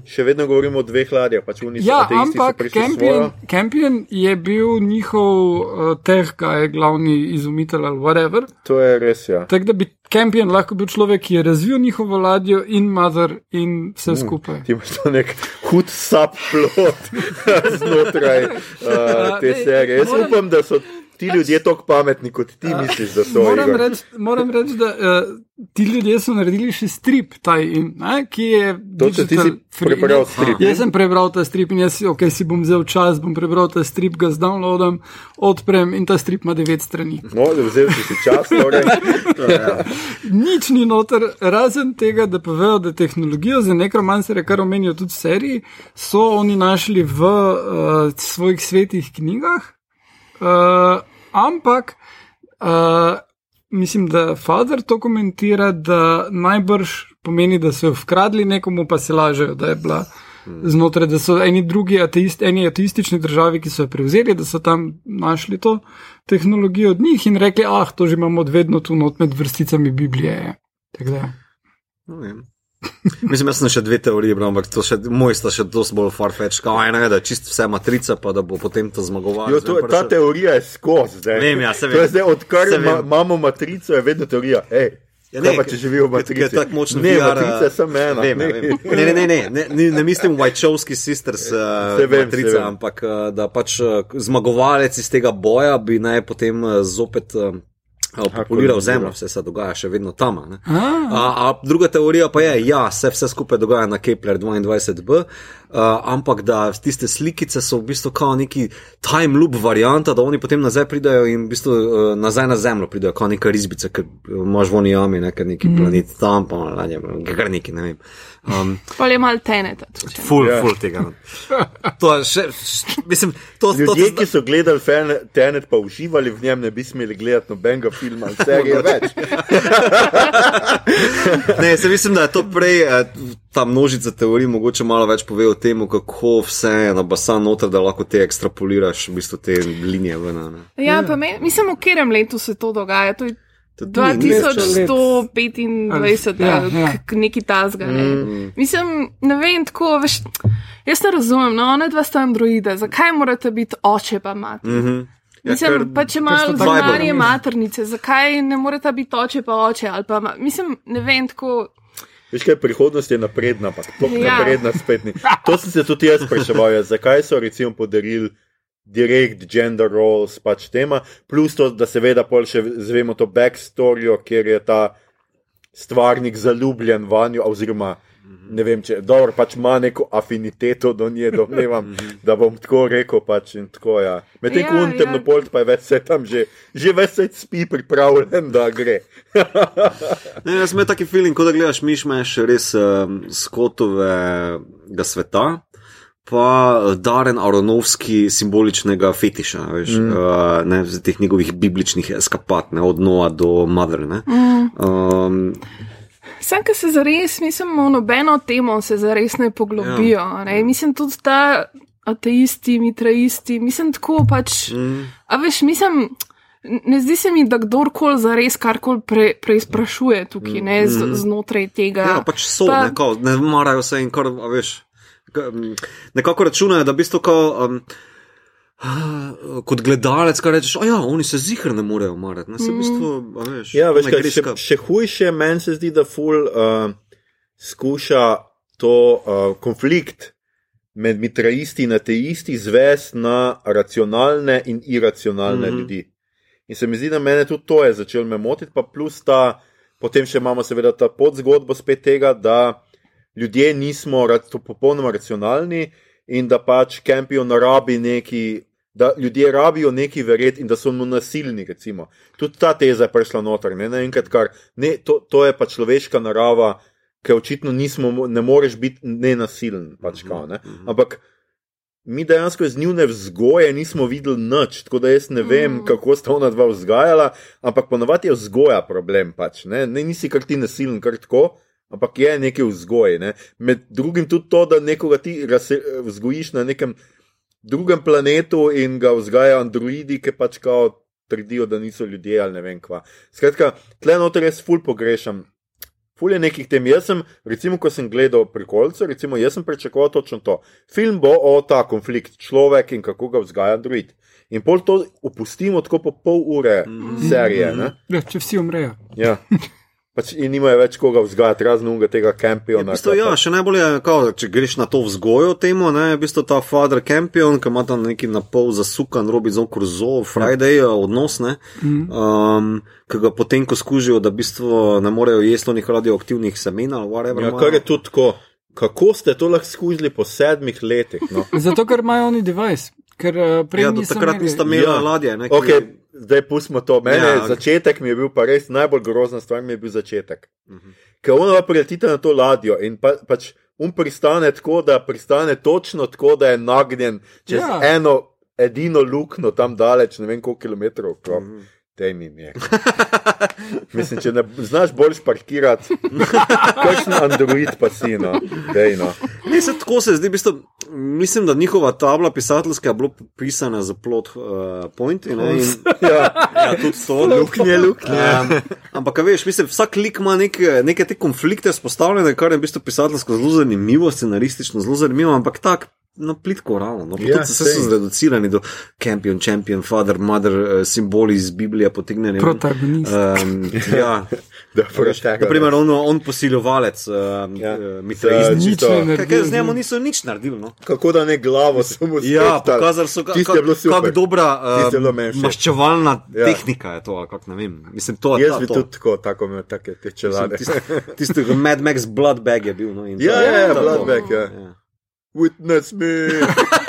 Še vedno govorimo o dveh ladjah. Pač Ja, ampak Campion. Campion je bil njihov uh, teh, kaj je glavni izumitelj ali whatever. To je res, ja. Tako da bi Campion lahko bil človek, ki je razvil njihovo ladjo in Mother in vse mm. skupaj. Ti imaš to nek hud subplot <laughs> znotraj uh, te serije. Jaz upam, da so ti ljudje tako pametni, kot ti misliš, da so. Moram reči, reč, da uh, ti ljudje so naredili še strip, taj, in, ne, ki je. Če ti si prebral Ne, strip. Jaz sem prebral ta strip in jaz si, okay, si bom vzel čas, bom prebral ta strip, ga zdownloadam, odprem in ta strip ima devet strani. No, vzel si si čas, torej. <laughs> Nič ni noter, razen tega, da povejo, da tehnologijo za nekromansere, kar omenijo tudi v seriji, so oni našli v uh, svojih svetih knjigah. Uh, ampak uh, mislim, da Fader to komentira, da najbrž pomeni, da so jo vkradli nekomu, pa se lažejo, da je bila. Znotraj, da so eni drugi ateist, eni ateistični državi, ki so jo prevzeli, da so tam našli to tehnologijo od njih in rekli, ah, to že imamo vedno tu not med vrsticami Biblije. Tako da, No, vem. <laughs> Mislim, jaz sem še dve teorije, bral, ampak to še, moj sta še dosti bolj farfetch. Kao ena je, da je čist vse matrica, pa da bo potem to zmagoval. Jo, to, ta teorija je skozi. Vem, ja, se vem. zdaj, odkar Se ma, vem. imamo matrico, je vedno teorija. Ej, Ja, ne, ne, pa, če živijo v matrici. je tako močno ne, VR, matrica samo ena. Vem, ja, vem. Ne, ne, ne, ne, ne, ne, ne mislim Wachowski sisters <laughs> uh, vem, matrica, ampak uh, da pač uh, zmagovalec iz tega boja bi naj potem uh, zopet. Uh, Populiral zemljo, vse se dogaja še vedno tam. a. A. Druga teorija pa je, da ja, se vse skupaj dogaja na Kepler 22b, uh, ampak da tiste slikice so v bistvu kao neki time loop varianta, da oni potem nazaj pridajo in v bistvu uh, nazaj na zemljo pridajo, kao neka risbica, ker imaš voni jami, nek neki mm. planet tam, pa ladje, kar neki, ne vem. Um, Pa je mal teneta. tudi, če ne. full, Ja. full tega. <laughs> To je še, š- mislim, to, to, Ljudje, to, ki so gledali Fan- Tenet, pa uživali v njem, ne bi smeli gledati nobenega filma ali serije več. <laughs> Ne, se mislim, da je to prej eh, ta množica teorij mogoče malo več pove o tem, kako vse je na basan noter, da lahko te ekstrapoliraš v bistvu te linije ven. ne. Ja, pa me, mislim, v katerem letu se to dogaja. To je To ni- ni več- 2125, Ja, ja, ja. ja. neki tasga. Ne. Mm. Mislim, ne vem, tako veš. Jaz ne razumem, no, ona dva sta androide, zakaj morate biti oče pa mater? Mm -hmm. Ja, Mislim, ker- pa če imajo zunanje Bible. maternice, zakaj ne morete biti oče pa oče? ali Pa, mislim, ne vem, tako. Veš kaj, prihodnost je napredna, pa tako Ja. ja. napredna spet ni. To sem se tudi jaz spraševal, ja, zakaj so recimo podarili direkt gender roles pač tema, plus to, da seveda pol še zvemo to backstorijo, kjer je ta stvarnik zaljubljen vanjo, oziroma ne vem, če dobro, pač ima neko afiniteto do nje, domnevam, da bom tako rekel. Pač, in tako, ja. Medtem ko Ja, on ja. temnopolt pa je več se tam že, že več se spi pripravljen, da gre. <laughs> <laughs> Ne, jaz imam taki feeling, kot da gledaš mišmeš res um, skotovega sveta. Pa eh, Daren Aronovski simboličnega fetiša, veš, mm. uh, ne, teh njegovih bibličnih eskapat, ne, od Noa do Mother. Ne. Mm. Um, Sam, ki se zares, mislim, v nobeno temo se zares ne poglobijo. Ja. Ne? Mislim, tudi ta ateisti, mitraisti, mislim, tako pač. mm, A veš, mislim. Ne zdi se mi, da kdorkoli zares karkoli pre, preizprašuje tukaj, ne, z, znotraj tega. ja, pač so, Pa- pa, ne, marajo se in kar, veš. Nekako računajo, da v bistvu kao, um, <gasps> kot gledalec, kaj rečeš, ja, oni se zihar ne morejo marati. Ne, se v bistvu, a veš, Ja, veš, kaj, še, še hujše meni se zdi, da ful uh, skuša to uh, konflikt med mitraisti in ateisti zvesti na racionalne in iracionalne mm. -hmm. ljudi. In se mi zdi, da mene tudi to je začelo me motiti, pa plus ta, potem še imamo seveda ta podzgodbo spet tega, da ljudje nismo ra- to popolnoma racionalni in da pač Campion rabi neki. Da ljudje rabijo neki verjeti in da so mu nasilni. Recimo. Tudi ta teza je prišla noter. Ne, naenkrat, kar, ne, to, to je pa človeška narava, ki očitno nismo, mo- ne moreš biti nenasilen. Pač, kao, ne. Ampak mi dejansko iz njune vzgoje nismo videli nič, tako da jaz ne vem, Mm. mm. kako sta ona dva vzgajala, ampak ponavadi je vzgoja problem. Pač, ne. ne nisi kar ti nasilen, kar tako. Ampak je nekaj vzgoje. Ne. Med drugim tudi to, da nekoga ti vzgojiš na nekem drugem planetu in ga vzgajajo androidi, ki pač kao trdijo, da niso ljudje ali ne vem kva. Skratka, tle noter jaz ful pogrešam. Ful je nekih tem. Jaz sem, recimo, ko sem gledal prikolce, recimo, jaz sem pričakoval točno to. Film bo o ta konflikt človek in kako ga vzgaja android. In pol to opustimo tako po pol ure serije. Ne? Ja, če vsi umrejo. Ja. <laughs> Pač in nimajo več koga vzgajati, razen unga tega Ja, kampiona. v bistvu, ja, še najbolje je, kao, če greš na to vzgojo temo, ne, je v bistvu ta Father Campion, ki ima tam neki na pol zasukan Robinson Crusoe, Friday ja. odnos, ne, um, ki ga potem, ko skužijo, da v bistvu ne morejo jesti onih radioaktivnih semen ali whatever. Ja, kar je tudi tako. Kako ste to lahko skužili po sedmih letih? No? <laughs> Zato, ker imajo oni device. Ker uh, prej Ja, do takrat imeli- nista imela Ja. ja. ladje. Ne, Okay, zdaj pustimo to. Mene, Ja, ok. okay. Začetek mi je bil pa res najbolj grozna stvar, mi je bil začetek. Mhm. Ker ona priletita na to ladjo in pa, pač um pristane tako, da pristane točno tako, da je nagnjen čez Ja. eno edino luknjo tam daleč, ne vem koliko kilometrov. okrog. Mhm. Dej mi je. <laughs> Mislim, če ne znaš bolj parkirati, kakšen android pa si, no, dej no. Ne, se tako se zdi, v bistvu, mislim, da njihova tabla pisateljska je bila pisana za plot uh, point. Ne, in, Ja, ja, tudi to. luknje, luknje. Um, ampak, veš, mislim, vsak lik ima neke, neke te konflikte spostavljene, kar je v bistvu pisateljsko zelo zanimivo, scenaristično zelo zanimivo, ampak tak. No, plitko realno. No. Ja, Ja, vse so zreducirani do champion, champion, father, mother, eh, simboli iz Biblije potegnjeni. Protagonist. Um, <laughs> ja, Da, protagonist. naprimer, on, on posiljevalec, um, Ja. ja. Nič čisto- ne Kaj, z njemu niso nič naredili. No? Kako da ne glavo, samo Ja, spetali. pokazali so, je kako kak dobra je uh, maščevalna Ja. ja. tehnika je to, ali kako ne vem. Mislim, to je Jaz ta, bi to. tudi tako, tako imel take te čelade. Tisti, tisti Mad Max Bloodbag je bil. No, in to Ja, je- ja, ja, to je to. Bloodbag, ja. Witness me. <laughs>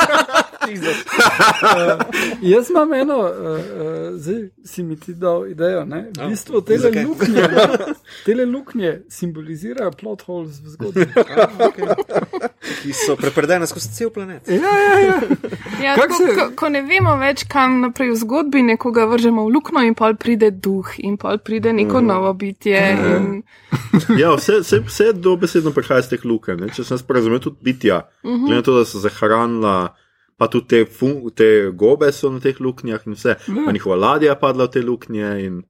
Jaz imam eno, uh, uh, zdaj si mi ti dal idejo. Ne? V bistvu te luknje, tele luknje simbolizirajo plot holes v zgodbi. <laughs> Ki so prepredene skozi cel planet. Ja, ja, ja. Ja, Kako tako, se- ko, ko ne vemo več, kam naprej v zgodbi, nekoga vržemo v luknjo in pol pride duh in pol pride neko Mhm. novo bitje. In, Ja, vse, vse, vse dobesedno prihaja iz teh luken. Ne? Če sem jaz razumel, tudi bitja. Uh -huh. Glede na to, da so zahranila, pa tudi te, fun, te gobe so na teh luknjah in vse. Pa njihova ladja je padla v te luknje. In...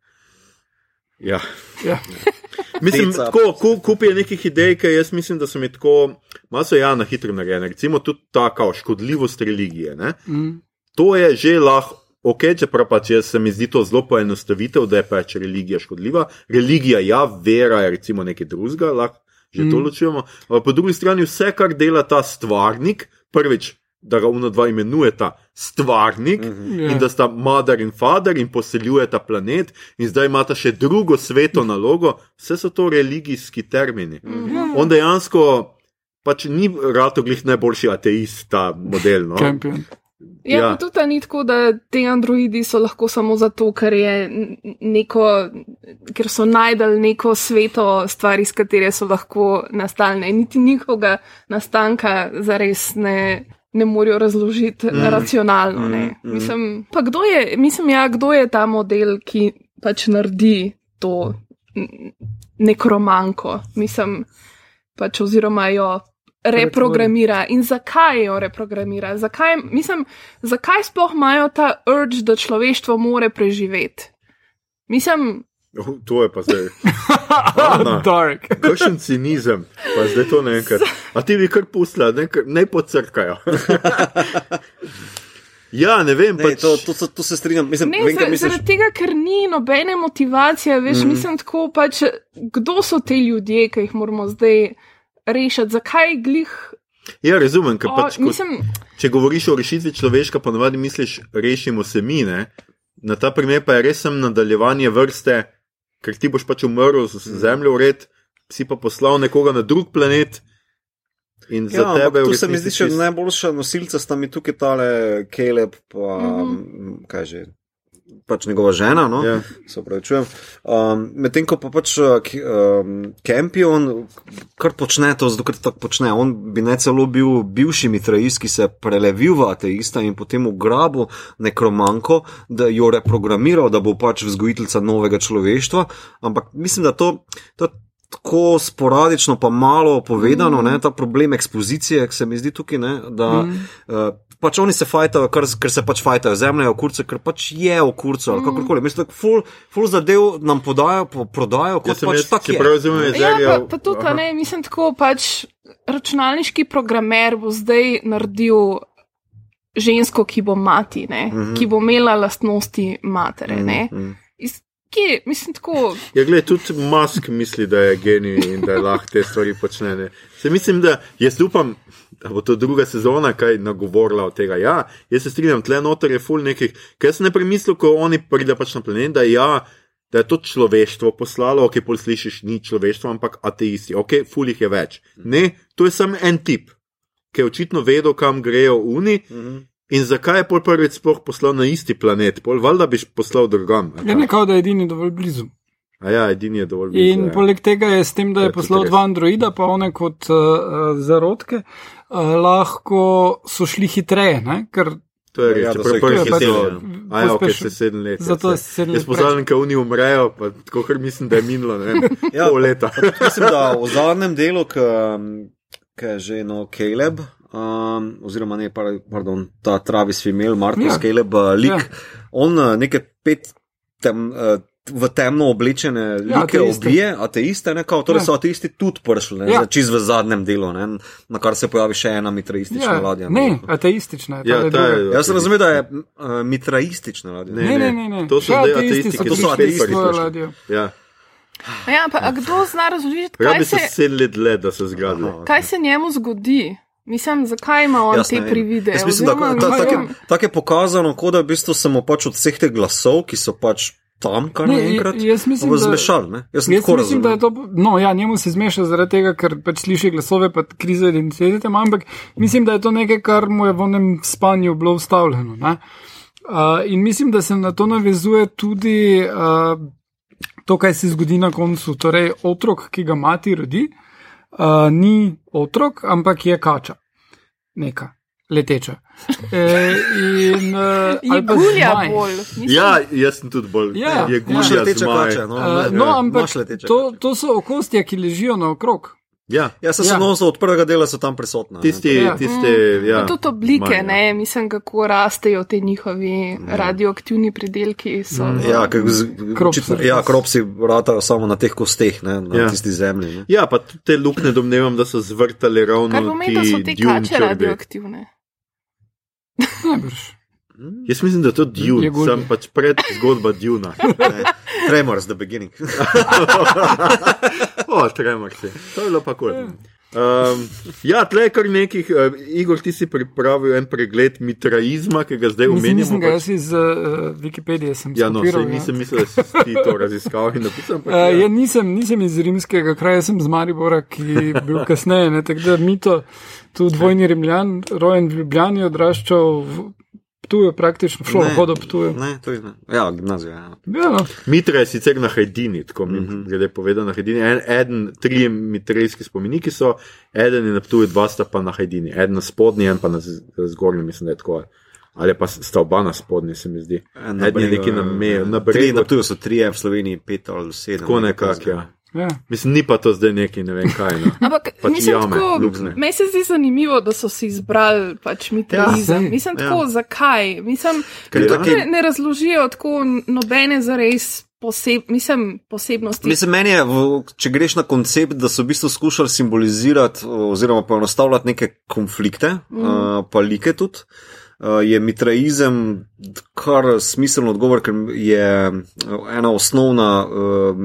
Ja. Ja. <laughs> Mislim, tako, ku, kup je nekih idej, ki jaz mislim, da so mi tako, malo so ja na hitro narejene. Recimo tudi ta kao škodljivost religije. Ne? Mm. To je že lahko. Ok, čeprav pač jaz se mi zdi to zelo poenostavitev, da je pač religija škodljiva. Religija, ja, vera je recimo nekaj drugega, lahko že mm. to ločujemo. Po drugi strani vse, kar dela ta stvarnik, prvič, da ga uno dva imenujeta stvarnik mm -hmm. Ja. in da sta mother in father in poseljujeta planet, in zdaj imata še drugo sveto nalogo, vse so to religijski termini. Mm -hmm. On dejansko pač ni rado glih najboljši ateist, ta model. No? Champion. Ja, Ja. tudi ni tako, da ti androidi so lahko samo zato, ker, neko, ker so najdel neko sveto stvar, iz katere so lahko nastalne. Niti njihovega nastanka zares ne, ne morejo razložiti mm. racionalno. Mm, mm. Mislim, pa kdo je, mislim, ja, kdo je ta model, ki pač naredi to nekromanko, mislim, pač oziroma jo reprogramira in zakaj jo reprogramira. Zakaj, mislim, zakaj sploh imajo ta urge, da človeštvo more preživeti? Mislim, Oh, to je pa zdaj. <laughs> Dark. Kakšen cinizem, pa zdaj to ne enkrat. A ti bi kar pustila, ne, ne pocrkajo. <laughs> ja, ne vem, Ne, pač, to, to, to, to se strinjam. Mislim, ne, vem, zar, misliš. zaradi tega, ker ni nobene motivacije, veš, mm. mislim tako pač, kdo so te ljudje, ki jih moramo zdaj rešiti, zakaj glih. Ja, razumem, ker O, pač, ko, mislim, če govoriš o rešitvi človeška, ponovadi misliš, rešimo se mi, ne? Na ta primer pa je res nadaljevanje vrste, ker ti boš pač umrl z z zemljo v red, si pa poslal nekoga na drug planet. In za Ja, tebe ampak v tu se mi zdi, da čist- najboljša nosilca sta mi tukaj tale Caleb, pa mm. kaj že. Pač njegova žena, no? Ja. se upravičujem. Um, Medtem ko pa pač uh, K- um, kar počne to, zato ker tako počne. On bi ne celo bil bivši mitraist, ki se je prelevil v ateista in potem ugrabil nekromanko, da jo reprogramiral, da bo pač vzgojiteljica novega človeštva. Ampak mislim, da to. to Tako sporadično, pa malo povedano, mm. ne, ta problem ekspozicije, ki se mi zdi tukaj, ne, da mm. uh, pač oni se fajtajo, ker, ker se pač fajtajo, zemlja je v kurcu, ker pač je v kurcu ali kakorkoli. Mislim, da ful, ful zadev nam podajo, po, prodajo, kot sem pač jaz, tak če je. prav razumem, je ja, Zerjev- pa, pa tudi, a ne, mislim tako pač. Računalniški programer bo zdaj naredil žensko, ki bo mati, ne, mm -hmm. ki bo imela lastnosti matere. Ne, Mhm. Iz, kje, mislim tako. Ja, gled, tudi Musk misli, da je genij in da lahko te stvari počne. Ne. Se mislim, da jaz upam, da bo to druga sezona kaj nagovorila od tega. Ja, jaz se strinjam, tle noter je full nekih, ker sem ne premislil, ko oni pride pač na planet, da ja. Da je to človeštvo poslalo, ok, pol slišiš, ni človeštvo, ampak ateisti, ok, full jih je več. Ne, to je samo en tip, ki je očitno vedel, kam grejo uni Mhm. In zakaj je pol prvič sploh poslal na isti planet, pol valjda biš poslal drugam. a Je kaj? nekako, da je edini dovolj blizu. A ja, edini je dovolj blizu. In ja. poleg tega je s tem, da je poslal dva androida, pa one kot uh, zarodke, uh, lahko so šli hitreje, ne? ker To je res, Ja, ja, čeprav je pač sedem. A ja, ok, se sedem let. Zato ja, se sedem Jaz let pozdravljam, ko oni umrejo, pa tako kar mislim, da je minilo, ne vem, Ja. pol leta. Mislim, da v zadnjem delu, ki je že no Caleb, um, oziroma ne, par- pardon, ta Travis Female, Markus Ja. ja. Caleb, uh, lik, Ja. ja. on uh, nekaj pet tem, uh, v temno oblečene like ateiste. ubije, ateiste, ne, kao, torej Ja. so ateisti tudi prišli, ne, Ja. ja. čez v zadnjem delu, ne, na kar se pojavi še ena mitraistična ja, ladja. ne, ateistična je. Ja, ta je- druga. Jaz sem razumel, da je uh, mitraistična ladja. Ne, Ne, ne, ne, ne. to so Še zdaj ateisti ateisti, so ki so prišli ateisti s svojo prišli. ladjo. Ja. Ja, pa, a kdo zna razložiti, Ja, kaj bi se se, let let, da se. Aha. kaj se njemu zgodi? Mislim, zakaj ima on Jaz te privide? Jaz mislim, da Oziroma, ta, ne tak, je, vem. tak je pokazano, kot da v bistvu samo pač od vseh teh glasov, ki so pač tam, kar naenkrat, mislim, da- zmešali. ne. Jaz sem Jaz tako mislim, da je to. No, ja, njemu se zmeša zaradi tega, ker pač sliši glasove, pa krize identitete, ampak mislim, da je to nekaj, kar mu je v onem spanju bilo ustavljeno. ne. Uh, in mislim, da se na to navezuje tudi uh, to, kaj se zgodi na koncu. Torej, otrok, ki ga mati rodi, uh, ni otrok, ampak je kača, neka leteča. E, in, uh, Je gulja bolj. Mislim, Ja, jaz sem tudi bolj. Ja, je ja. Gulja leteče zmaj. kače. No, Uh, no, ampak to, to so okostja, ki ležijo naokrog. Ja, Ja, se Ja. ja. so od prvega dela so tam prisotna. ne. tisti, Ja. tiste, ja. Pa tudi oblike, ja. ne, mislim, kako rastejo ti njihovi radioaktivni pridelki. So, Ja, kak, z, Kropsi. očitno, ja, kropsi vratajo samo na teh kosteh, ne, na Ja. ja. tisti zemlji. Ne. Ja, pa tudi te luknje domnevam, da so zvrtale ravno Kar pomeni, da so te kače črbe. radioaktivne. Najbrž. Jaz mislim, da je to Je Dune, gulje. sem pač pred zgodba Duna. <laughs> Ne. Tremors, the beginning. <laughs> O, tremor si. To je bilo pa kul. Cool. Um, ja, tle je kar nekih, uh, Igor, ti si pripravil en pregled mitraizma, ki ga zdaj omenjamo. nisem ga pač- jaz iz uh, Wikipedije sem Ja, no, skopiral, sej nisem mislil, da si ti to raziskal in napisal. ampak Uh, <laughs> ja. ja, nisem, nisem iz rimskega kraja, sem z Maribora, ki je bil kasneje. Ne, tako da mito, tu dvojni rimljan, rojen v Ljubljani, odraščal v Ptuju, praktično v šolo Ne. hodil Ptuju. Ne, to je ne. Ja, gimnazija. Ja. Ja, no. Mitra je sicer na Hajdini, tako mi Mhm. glede povedal na Hajdini. En, eden, tri mitrejski spomeniki so, eden je na Ptuju, dva sta pa na Hajdini. Eden na spodnji, en pa na zgornji, mislim, da je tako. Ali pa sta oba na spodnji, se mi zdi. Eden je nekje na meju, na Tri, bregu. na Ptuju so trije, v Sloveniji pet ali sedem. Tako nekako, ja. Ja. Mislim, ni pa to zdaj neki, ne vem kaj. No. Ampak Pač mislim, jame, tako, meni se zdi zanimivo, da so si izbrali pač mitrizem. sej, mislim, ja. tako, zakaj? Mislim, Ker tudi taki- ne, ne razložijo tako nobene zares poseb, mislim, posebnosti. Mislim, meni je, če greš na koncept, da so v bistvu skušali simbolizirati oziroma poenostavljati neke konflikte, mm. uh, pa like tudi. Uh, je mitraizem kar smiseln odgovor, ker je ena osnovna uh,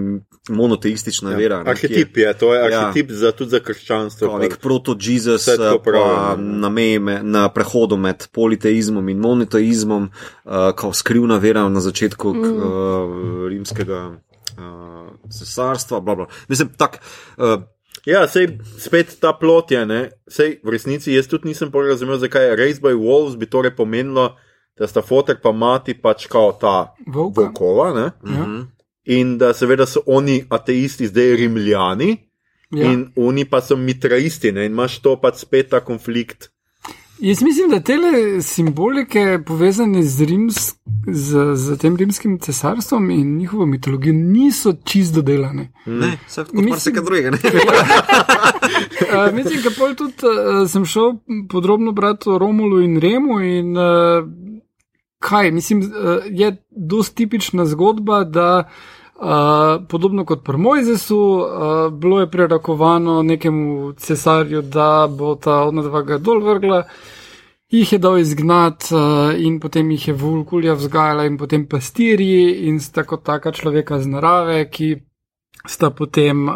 monoteistična ja, vera. ne, Arhetip je, to je Ja. arhetip za, tudi za krščanstvo. Kao pa- nek proto-Jezus, ne. na, meji me- na prehodu med politeizmom in monoteizmom, uh, kot skrivna vera na začetku mm. uh, rimskega uh, cesarstva. Bla, bla. Mislim, tak, uh, Ja, sej spet ta plot je, ne? Sej v resnici jaz tudi nisem razumel, zakaj je Race by Wolves bi torej pomenilo, da sta fotek pa mati pač kao ta Volka. volkova, ne? Ja. mhm. In da seveda so oni ateisti, zdaj rimljani, Ja. in oni pa so mitraisti, ne? In imaš to pač spet ta konflikt. Jaz mislim, da te simbolike povezane z, rims, z, z tem rimskim cesarstvom in njihovo mitologijo niso čist dodelane. ne, vse kot Mislim- marsikaj drugega. ne. <laughs> Uh, mislim, da pol tudi uh, sem šel podrobno brati o Romulu in Remu in uh, kaj, mislim, uh, je dosti tipična zgodba, da uh, podobno kot pri Mojzesu, uh, bilo je prerakovano nekemu cesarju, da bo ta ona dva ga dol vrgla. Jih je dal izgnat uh, in potem jih je vulkulja vzgajala in potem pastirji in sta kot taka človeka z narave, ki sta potem uh,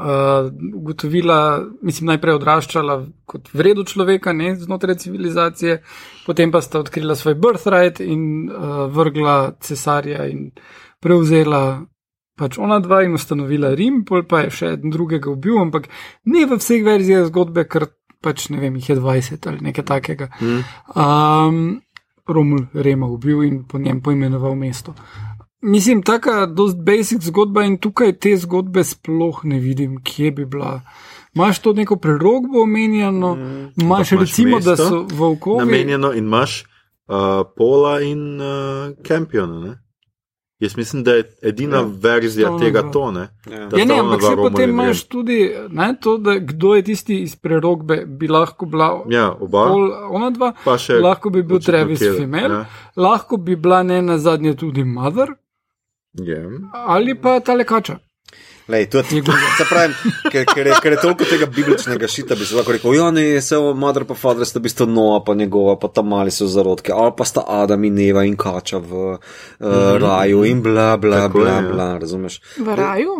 ugotovila, mislim, najprej odraščala kot vredu človeka, ne znotraj civilizacije, potem pa sta odkrila svoj birthright in uh, vrgla cesarja in prevzela pač ona dva in ustanovila Rim, pol pa je še en drugega ubil, ampak ne v vseh verzijah zgodbe, ker pač ne vem, jih je 20 ali nekaj takega. Um, Romul Rema ubil in po njem poimenoval mesto. Mislim, taka dost basic zgodba in tukaj te zgodbe sploh ne vidim, kje bi bila. Imaš to neko prerogbo omenjeno, imaš imaš recimo, da so volkovi. Namenjeno in imaš uh, Pola in uh, Campiona, ne? Jaz mislim, da je edina Ja, ja, verzija tega dva. to, ne? Ja. Da Ja, ne, ampak se potem imaš tudi ne, to, da kdo je tisti iz prerogbe, bi lahko bila Ja, oba. pol, ona dva, Pa še lahko bi bil Travis Femel, ja. lahko bi bila ne na zadnje tudi Mother Je. ali pa ta lekača. Lej, to je Je grubo. Se pravi, ker, ker, je, ker je toliko tega bibličnega šita, bi se lahko rekel, ja, ne, se o Mother pa Father sta v bistvu Noa, pa njegova, pa tam mali so zarodke, ali pa sta Adam in Eva in Kača v uh, raju in bla, bla, Tako bla, je, ja. bla, razumeš? v raju.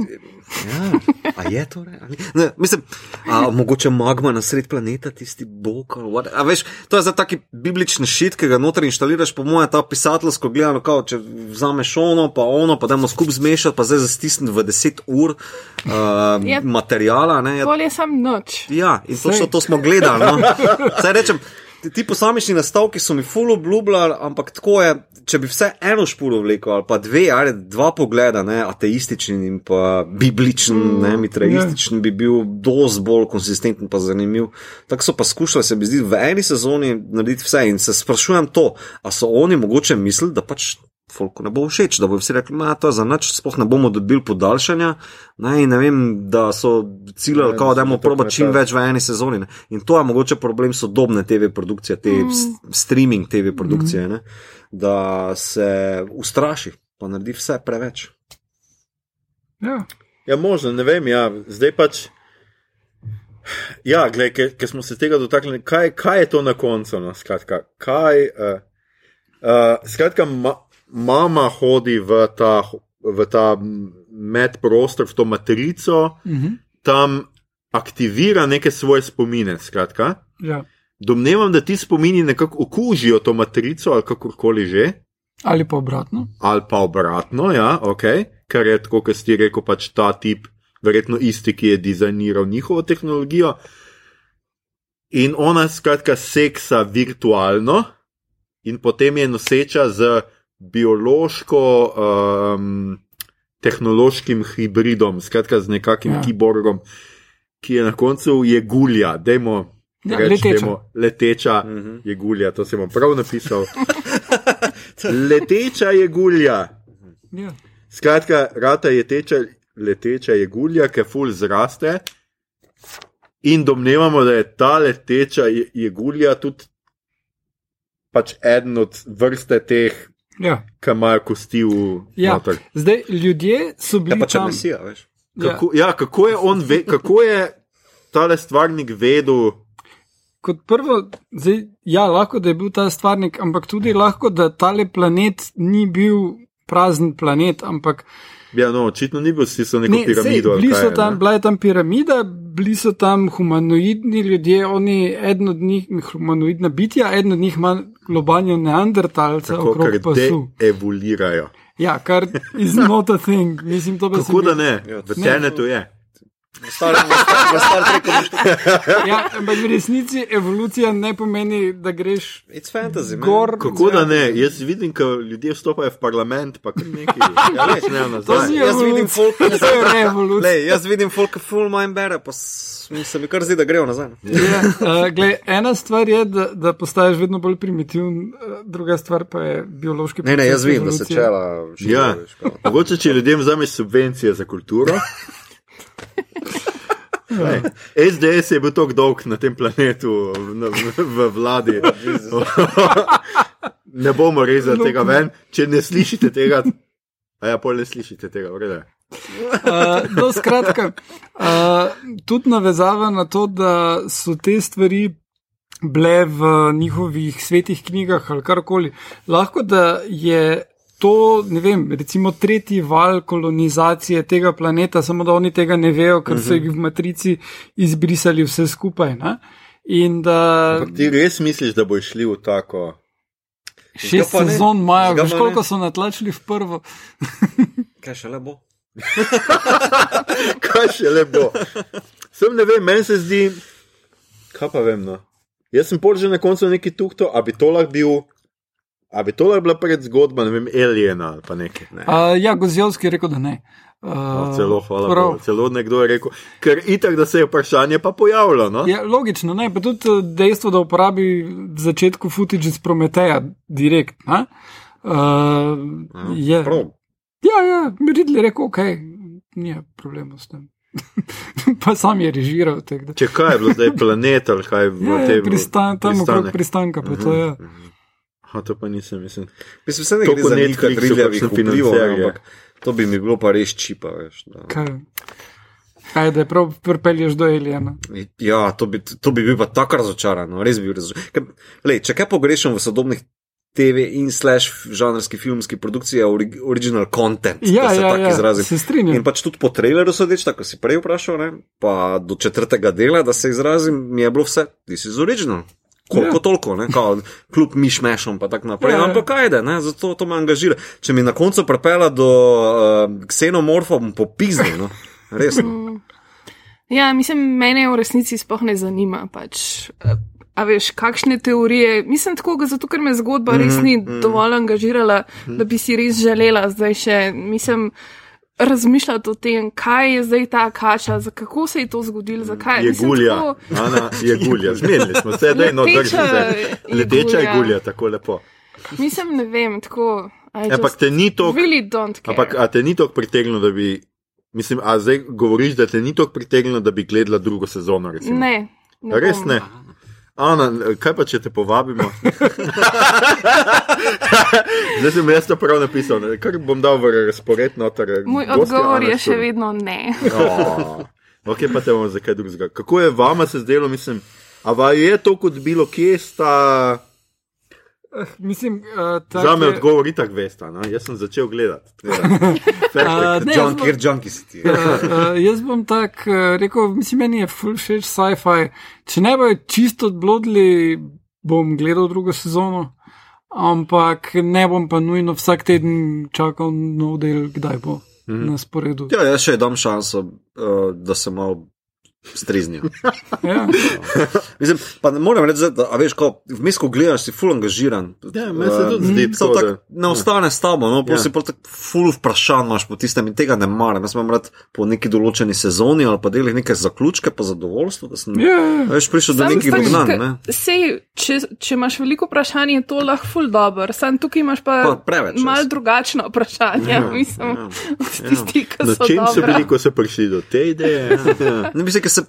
Ja, a je to res? Ne, mislim, a mogoče magma na sred planeta, tisti bog. A veš, to je za taki biblični šit, ki ga noter inštaliraš, po mojem, ta pisateljsko gledano, kao, če vzameš ono, pa ono, pa dajmo skup zmešati, pa zdaj zastisniti v 10 ur uh, Je- materijala. Ne, je, Bolje sam noč. ja, in točno to smo gledali. No. Saj rečem, ti, posamični nastavki so mi full obljubljali, ampak tako je, če bi vse eno špuro vlekel, ali pa dve, ali dva pogleda, ne, ateističen in pa bibličen, mm, ne, mitraističen, bi bil dosti bolj konsistenten in zanimiv. Tako so pa skušali, se mi zdi, v eni sezoni narediti vse in se sprašujem to, a so oni mogoče mislili, da pač. Folku ne bo všeč, da bo vsi rekli, da to je za nič, sploh ne bomo dobili podaljšanja. Ne, ne vem, da so ciljali, Ne, kao, da bomo probati čim več v eni sezoni. Ne. In to je mogoče problem sodobne TV produkcije, te mm. streaming TV produkcije, mm. Da se ustraši, pa naredi vse preveč. Ja. Ja, možno, ne vem, ja, zdaj pač. Ja, gledaj, ker smo se tega dotaknili, kaj, kaj je to na koncu? No? Skratka, kaj, uh, uh, skratka ma, mama hodi v ta, v ta medprostor, v to matrico, Mhm. tam aktivira neke svoje spomine. Skratka. Ja. Domnevam, da ti spomini nekako okužijo to matrico ali kakorkoli že, Ali pa obratno. ali pa obratno, ja, ok, kar je tako, kot si rekel, pač ta tip, verjetno isti, ki je dizajniral njihovo tehnologijo. In ona skratka seksa virtualno, in potem je noseča z biološko. Um, Tehnološkim hibridom, skratka z nekakim Ja. kiborgom, ki je na koncu jegulja, dajmo Ja, leteča. dajmo, leteča Mhm. jegulja, to sem vam prav napisal. <laughs> leteča jegulja. Ja. Skratka, rata je teča, leteča jegulja, ki ful zraste. In domnevamo, da je ta leteča je- jegulja tudi pač eden od vrste teh, Ja. ki imajo kosti v Ja. noter. Zdaj, ljudje so Ja, bili pa če tam. mesija, veš. Kako, ja, kako je on, ve, kako je tale stvarnik vedel? Kot prvo, zdaj, ja, lahko da je bil ta stvarnik, ampak tudi lahko, da tale planet ni bil prazen planet, ampak Ja, no, očitno ni bil stisnil neko ne, sej, piramido. ali bili kaj so tam, ne. bila je tam piramida, bili so tam humanoidni ljudje, oni, eden od njih, humanoidna bitja, eden od njih ima globanjo neandertalca Tako, okrog ker pasu. deevolirajo. Ja, kar is not a thing. Mislim, to bi se Kako da ne? Ja, V ne. Tenetu je. Ja, ampak v resnici evolucija ne pomeni, da greš It's fantasy, man. gor. Kako da ne? Jaz vidim, ko ljudje vstopajo v parlament, pa kar nekaj. <laughs> Ja, več ne nazaj. Jaz vidim evolucija, folk, to je <laughs> revolucija. Lej, jaz vidim folk, full mind bere, pa se mi kar zdi, da grejo nazaj. no. Ja, uh, glej, ena stvar je, da, da postaješ vedno bolj primitiven, uh, druga stvar pa je biološki Ne, ne, proces jaz vidim, da se čela. Ja, mogoče če ljudem vzameš subvencije za kulturo. <laughs> <laughs> Lej, SDS je bil tako dolg na tem planetu, v, v, v vladi. <laughs> <laughs> Ne bomo rezali tega ven, če ne slišite tega. A ja, pol ne slišite tega, vrede. Uh, no, skratka, uh, tudi navezava na to, da so te stvari bile v njihovih svetih knjigah ali karkoli. Lahko da je to, ne vem, recimo tretji val kolonizacije tega planeta, samo da oni tega ne vejo, ker so jih v matrici izbrisali vse skupaj. Ne? In da Ampak ti res misliš, da bo šli v tako. šest ne. sezon imajo, veš koliko so natlačili v prvo. <laughs> Kaj še le bo? <laughs> Kaj še le bo? Sem ne vem, meni se zdi, kaj pa vem. No? Jaz sem pol že na koncu neki tuhto, a bi to lahko bil, a bi to bila predzgodba, ne vem, Aliena ali pa nekaj. Ne. Uh, ja, Gozjovski je rekel, da ne. Uh, No, celo, hvala prav. Bogu, celo nekdo je rekel, ker itak, da se je vprašanje pa pojavilo. No? Ja, logično, ne, pa tudi eh, dejstvo, da uporabi v začetku footage iz Prometeja direkt. ne, Uh, je. Prav. Ja, ja, Ridley je rekel, ok, ni problema s tem. <laughs> pa sam je režiral. da- Če kaj je bilo zdaj planet ali kaj v Ja, ja, tem pristan, tam okrog pristanka, pa to je. Ha, to pa nisem, mislim. Mislim, vse ne To gre po za nekaj kakšen vplivov, je. ampak to bi mi bilo pa res čipa, veš. Da. Kaj, kaj da je prav pripelješ do Eliana. Ja, to bi, to bi bil pa tako razočaran, no, res bi bil razočaran. Lej, če kaj pogrešam v sodobnih TV in slash žanrski filmski produkciji, je ori- original content, Ja, da se ja, tako ja, izrazim. se strinjam. In pač tudi po traileru sodeč, tako si prej vprašal, ne, pa do četrtega dela, da se izrazim, mi je bilo vse, this is original. Koliko Ja. toliko, ne, kao, kljub mišmešom, pa tako naprej. Ja, Ja. Ampak kaj ne, zato to me angažira. Če mi na koncu prepela do uh, ksenomorfa, bom popiznil, no, resno. Ja, mislim, mene v resnici sploh ne zanima. Pač. eh, A veš, kakšne teorije? Mislim tako, zato ker me zgodba mm res ni mm -hmm. dovolj angažirala, da bi si res želela zdaj še, mislim, razmišljati o tem, kaj je zdaj ta kača, kako se je to zgodilo, zakaj. Je Mislim, gulja, tako- Ana je gulja, zmenili smo se, da je no Leteča drži se. je Leteča je gulja. tako lepo. Mislim, ne vem, tako. I Ampak te ni to, Really ampak a te ni to pritegnilo, da bi, mislim, a zdaj govoriš, da te ni to pritegnilo, da bi gledala drugo sezono, recimo. ne. ne Res bom. ne. Ana, kaj pa če te povabimo? <laughs> Zdaj sem jaz to prav napisal, ne? kar bom dal v razpored noter. Moj gostja odgovor Ana je še vedno ne. Oh, ok, pa te bomo za kaj drugega. Kako je vama se zdelo, mislim, a va je to kot bilo, kje sta. Eh, mislim, uh, tak Za me je- odgovor itak veste, no? jaz sem začel gledati. A, <laughs> ne, John, bom- kjer junkie si ti? Jaz bom tak uh, rekel, mislim, meni je full všeč sci-fi. Če ne bojo čisto odblodili, bom gledal drugo sezono, ampak ne bom pa nujno vsak teden čakal nov del, kdaj bo mm -hmm. na sporedu. Ja, jaz še dam šanso, uh, da se malo striznijo. Ja. Mislim, pa ne morem reči, da a veš, ko vmes, ko gledaš, si full angažiran. Ja, meni se tudi zdi tako, tako da- ne ostane s tabo, no, pa Ja. tako full vprašanj imaš po tistem in tega ne maram. Jaz imam rad po neki določeni sezoni ali pa delih neke zaključke, pa zadovoljstvo, da sem Ja, ja. veš, prišel do Sam nekih pač, dognanj. Ne? Sej, če, če imaš veliko vprašanj, je to lahko ful dobro. Sam tukaj imaš pa, Pa preveč, malo jaz. drugačna vprašanja. Ja, mislim, ja. <laughs> tisti, ki Na so čem so dobra. bili, ko so prišli do te ideje? Ja. Ne mislim, ker se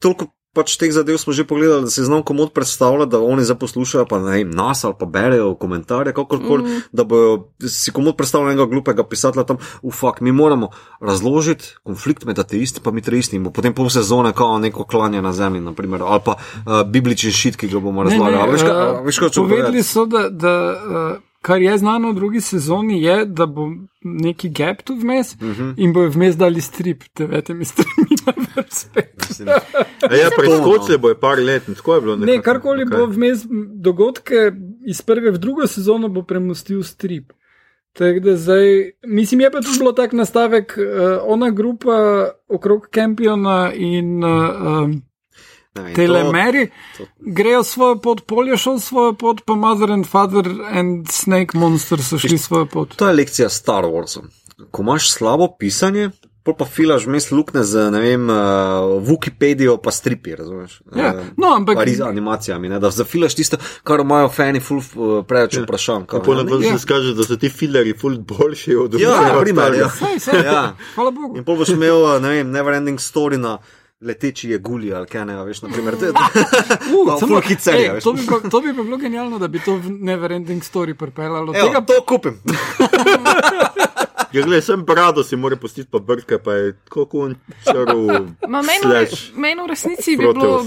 toliko pač teh zadev smo že pogledali, da si znam komod predstavljati, da oni zdaj poslušajo, pa ne vem, nas ali pa berejo komentarje, kakorkoli, mm. da bojo si komod predstavljali enega glupega pisatelja tam, ufak, mi moramo razložiti konflikt med ateisti pa mitreisti in bo potem pol sezone kao neko klanje na zemlji, naprimer, ali pa uh, biblični šit, ki ga bomo razlagali. A Veš, kaj, veš, kaj Povedali so, da, da uh, kar je znano v drugi sezoni, je, da bo neki gap tu vmes uh Mhm. -huh. in bojo vmes dali strip, devetimi strani na vrsti. Ja, preskočili bo je par let, in tako je bilo. Ne, nekako. karkoli Okej. bo vmes dogodke iz prve v drugo sezono, bo premustil strip. Tako da zdaj, mislim, je pa tudi bilo tak nastavek, uh, ona grupa okrog Campiona in uh, um, ne vem, to- Telemeri to- grejo svojo pot, Pol je šel svojo pot, pa Mother and Father and Snake Monster so šli svojo pot. To je lekcija Star Warsa. Ko imaš slabo pisanje, pol pa filaš vmes lukne z, ne vem, uh, Wikipedijo pa stripi, razumeš? Ja, Eh, no, ampak- Pa res animacijami, ne, da zafilaš tisto, kar imajo fani, ful uh, preveč vprašanj. Ja, pol na ne, koncu Ja. se skaže, da so ti filerji ful boljši od Ja, vsega na primer, ja. Saj, saj, Ja. Hvala Bogu. In pol boš imel, ne vem, never ending story na leteči je gulji ali kaj ne, veš, naprimer. To je <laughs> Uh, ful samo- hit serija, ej, veš. to, bi pa, to bi bilo genialno, da bi to v Neverending Story pripeljalo. Evo, Tega to kupim. <laughs> Ja, gledaj, sem brado si mora pustiti pa brke, pa je tako kun črv. Ma Meni v- resnici bi bilo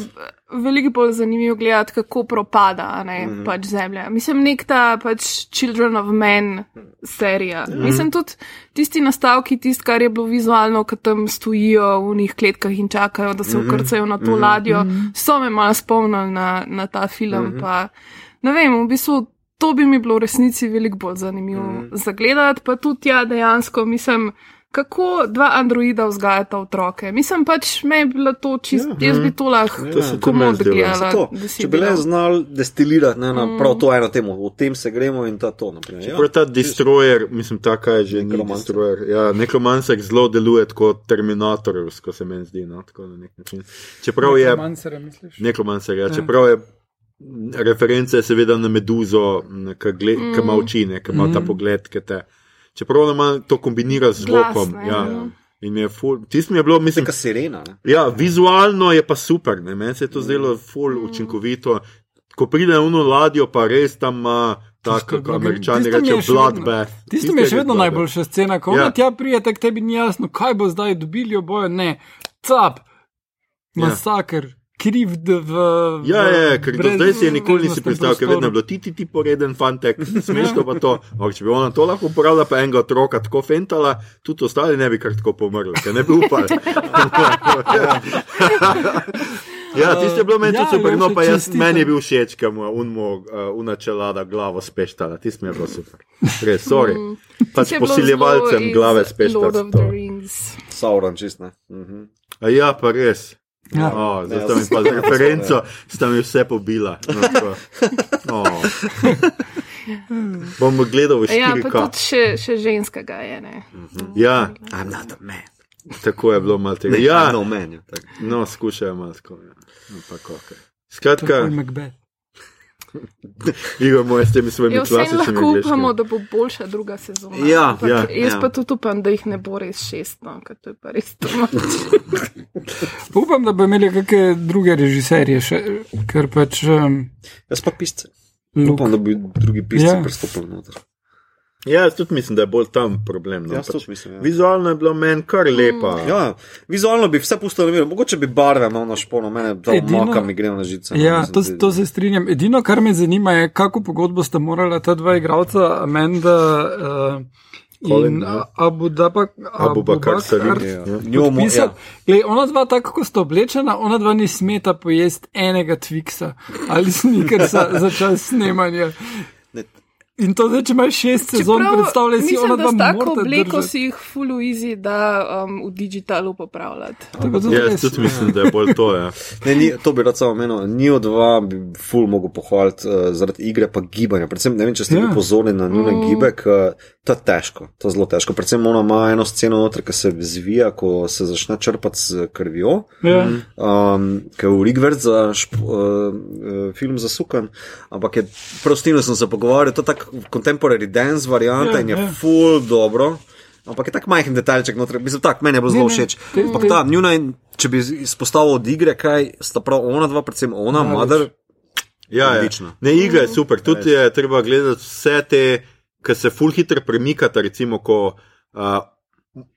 veliko bolj zanimivo gledati, kako propada a ne, Mhm. mm -hmm. pač zemlja. Mislim, nek ta pač Children of Men serija. Mm -hmm. Mislim, tudi tisti nastavki, tisti, kar je bilo vizualno, ki tam stojijo v njih kletkah in čakajo, da se Mhm. ukrcajo na to mm -hmm. ladjo, so me malo spomnili na, na ta film. Mm -hmm. pa, ne vem, v bistvu. To bi mi bilo v resnici veliko bolj zanimivo mm. zagledati, pa tudi ja, dejansko mislim, kako dva androida vzgajata otroke. Mislim pač, me je bilo to čisto, ja. jaz bi to lahko To se tudi komod gledala. Če bi le znali destilirati ne, na prav to eno temo, o tem se gremo in ta to. naprimer, Ja. Ta destroyer, mislim, ta kaj je že ni Nekromancer. destroyer. Ja, nekromancer zelo deluje kot Terminator, ko se meni zdi. No, tako na nek način. Čeprav je Mansera, misliš? nekromancer, ja, čeprav je reference seveda na meduzo, ki mm. ima oči, ki ima ta pogled, ki te. Čeprav ona to kombinira z zvokom. Glasno, Ja. ja. In je ful, tisto mi je bilo, mislim, Neka sirena. Ne? Ja, vizualno je pa super, ne? meni se je to zdelo ful učinkovito. Ko pride na uno ladjo, pa res tam ima tako, Tisto je kot američani tisto mi je rečejo, bloodbath. Tisto mi je še vedno najboljša scena, ko Ja. ja. tja prijete, tebi ni jasno, kaj bo zdaj dobili oboje, ne, cap, Ja. masakr, kriv v. Ja, v ja, ker do brez- zdaj si je nikoli nisi predstavljal, ker vedno je bilo ti, ti, ti poreden fantek, smešno pa to. Ampak če bi ona to lahko uporabljala, pa enega otroka tako fentala, tudi ostali ne bi kar tako pomrli, ker ne bi upali. <laughs> Ja, tisto je bilo meni Ja, super, no Jože, pa jaz, meni je bil všeč, kam mu unmo, uh, unačelada glavo speštala, tisto mi je bilo super. Res, sorry. Pač je bilo posiljevalcem glave Rings. Sauron, čist ne. Mhm. A ja, pa res. Ja. Oh, zdaj Ja, sta mi <laughs> pa ja. z referenco, sta mi vse pobila. No, tako. oh. <laughs> Bom gledal v Ja, 4K. pa tudi še, še ženskega je. Ne? Ja, I'm not a man. tako je bilo malo tega. Ne, Ja, no man. ja, tako. no, skušajo malo tako. Ja. Ampak, okay. Tako Skratka, je Macbeth. <laughs> Igor moj s temi svojimi Ja, klasičnimi lahko upamo, angleškimi. da bo boljša druga sezona. Ja, Ampak ja, jaz ja. pa tudi upam, da jih ne bo res šest, no, ker to je pa res. Pa <laughs> Upam, da bo imeli kakšne druge režiserje, še, ker pač. Um, Jaz pa pisce. Luke. Upam, da bi drugi pisci Ja. pristopili noter. Ja, jaz tudi mislim, da je bolj tam problem. No. Jaz tudi mislim, ja. Vizualno je bilo meni kar lepa. Ja, vizualno bi vse miru, mogoče bi barve malo na špono, mene to Edino- maka mi gre na žice. no, Ja, mislim, to, da- to se strinjam. Edino, kar me zanima, je, kako pogodbo sta morala ta dva igralca, Amanda uh, Colin, in ja. Abu Dabak. Abu Bakar Salim. Ja. Ja. Ja. Glej, ona dva, tako kot sta oblečena, ona dva ni smeta pojesti enega Twixa ali snikersa za čas snemanja. In to zdaj, če imaš šest sezon, predstavljaj si, ona da dva s tako držati. si jih full easy, da um, v digitalu popravljati. Tako da Ja, jaz tudi mislim, da je bolj to. Ja. Ne, ni, to bi rad samo omenil. Ni od dva, bi ful mogel pohvaliti uh, zaradi igre, pa gibanja. Predvsem, ne vem, če ste Ja. bili pozorni na njune Mm. gibe, k, to je težko, to je zelo težko. Predvsem ona ima eno sceno noter, ki se zvija, ko se začne črpati z krvjo. Ja. Um, ker je v Rigvert za šp, uh, uh, film zasukan, ampak je prav s tem, sem se pogovarjal, to je tako contemporary dance varianta Ja, ja, in je ja. ja. full dobro. Ampak je tako majhen detajlček noter, mislim, tak, meni je bilo zelo všeč. Ampak ta njuna, če bi izpostavil od igre, kaj sta prav ona dva, predvsem ona, Največ. Mother, Ja, ja. Odlično. Ne, igra je super. Tudi je treba gledati vse te, ki se full hitro premikata, recimo, ko uh,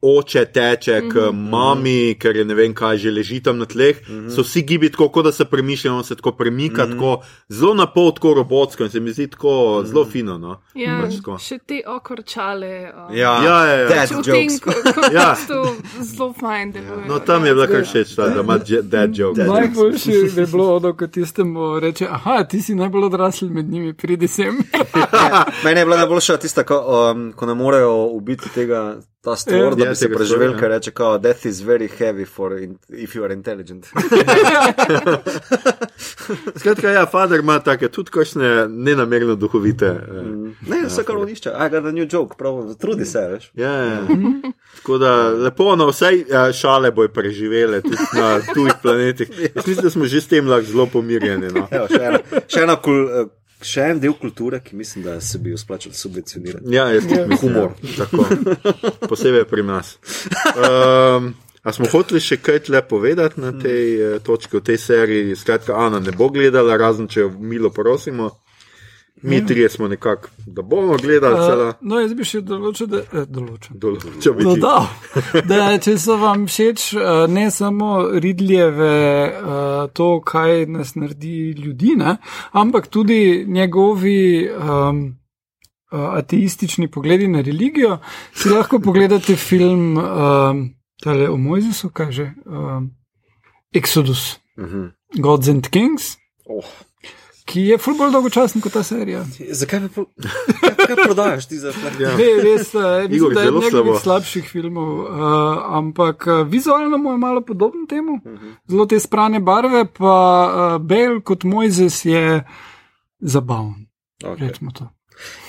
oče teče k mami, ker je ne vem kaj, že leži tam na tleh. So vsi gibi tako, kot da se premišlja, on se tako premika, tako zelo na pol, tako robotsko in se mi zdi tako zelo fino. No? Ja, Pač tako. še te okorčale. Um, ja, Ja, ja, ja. dead Čutim, jokes. kako Ja. to zelo fajn deluje. No, tam je bila kar všeč, ta, da ima je- dead joke. Najboljši <laughs> je bilo ono, ko tistemu reče: Aha, ti si najbolj odrasel med njimi, pridi sem. <laughs> <laughs> Meni je bila najboljša tista, ko, um, ko ne morejo ubiti tega. Ta stvar, Ja. da Ja, bi se preživel, ker ja. reče, da death is very heavy for in, if you are intelligent. <laughs> Skratka, ja, Fader ima take tudi kakšne nenamerno duhovite. eh, Ne, vse kar on išče, I got a new joke, prav, trudi se, veš. Ja, ja. Tako da lepo, no, vse šale bojo preživele tudi na tujih planetih. Jaz mislim, da smo že s tem lahko zelo pomirjeni. No. Evo, še, ena, še, ena kul, eh, še en del kulture, ki mislim, da se bi jo splačal subvencionirati. Ja, jaz tudi mislim, Humor. Ja, tako. Posebej pri nas. Um, a smo hoteli še kaj tle povedati na tej uh, točki, v tej seriji? Skratka, Ana ne bo gledala, razen če jo milo prosimo. Mi trije smo nekako, da bomo gledali. Uh, no, jaz bi še določil, da eh, določil. Bi ti. Dodal, da če so vam všeč eh, ne samo Ridljeve, eh, to, kaj nas naredi ljudi, ne, ampak tudi njegovi um, ateistični pogledi na religijo, si lahko pogledate film um, tale o Mojzesu, kaj že, um, Exodus, Mhm. Gods and Kings, Oh. Ki je ful bolj dolgočasen kot ta serija. Zakaj pa pro- kaj, kaj prodajaš ti za Ja. Ne, res, uh, Igor, mislim, da je slabo. njegovih slabših filmov, uh, ampak uh, vizualno mu je malo podoben temu, zelo te sprane barve, pa uh, Bale kot Mojzes je zabaven. Okay. Rečemo to.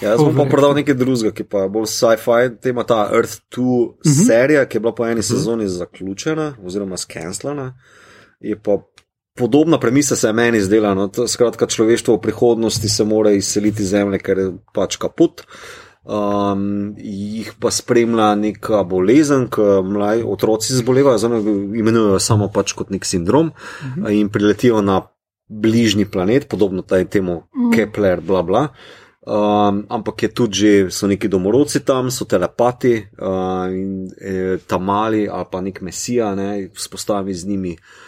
Ja, jaz bom pa prodal nekaj drugega, ki pa je bolj sci-fi, tema ta Earth 2 uh -huh. serija, ki je bila po eni sezoni zaključena oziroma skenslana. Je pa podobna premisa se je meni zdela. No, skratka, človeštvo v prihodnosti se mora izseliti iz zemlje, ker je pač kaput. Um, jih pa spremlja neka bolezen, ki mlaj otroci zbolevajo, zelo imenujejo samo pač kot nek sindrom uh -huh. in priletijo na bližnji planet, podobno taj temu Kepler, bla bla. Um, ampak je tudi že, so neki domorodci tam, so telepati uh, in eh, tamali ali pa nek mesija, ne, vzpostavi z njimi eh,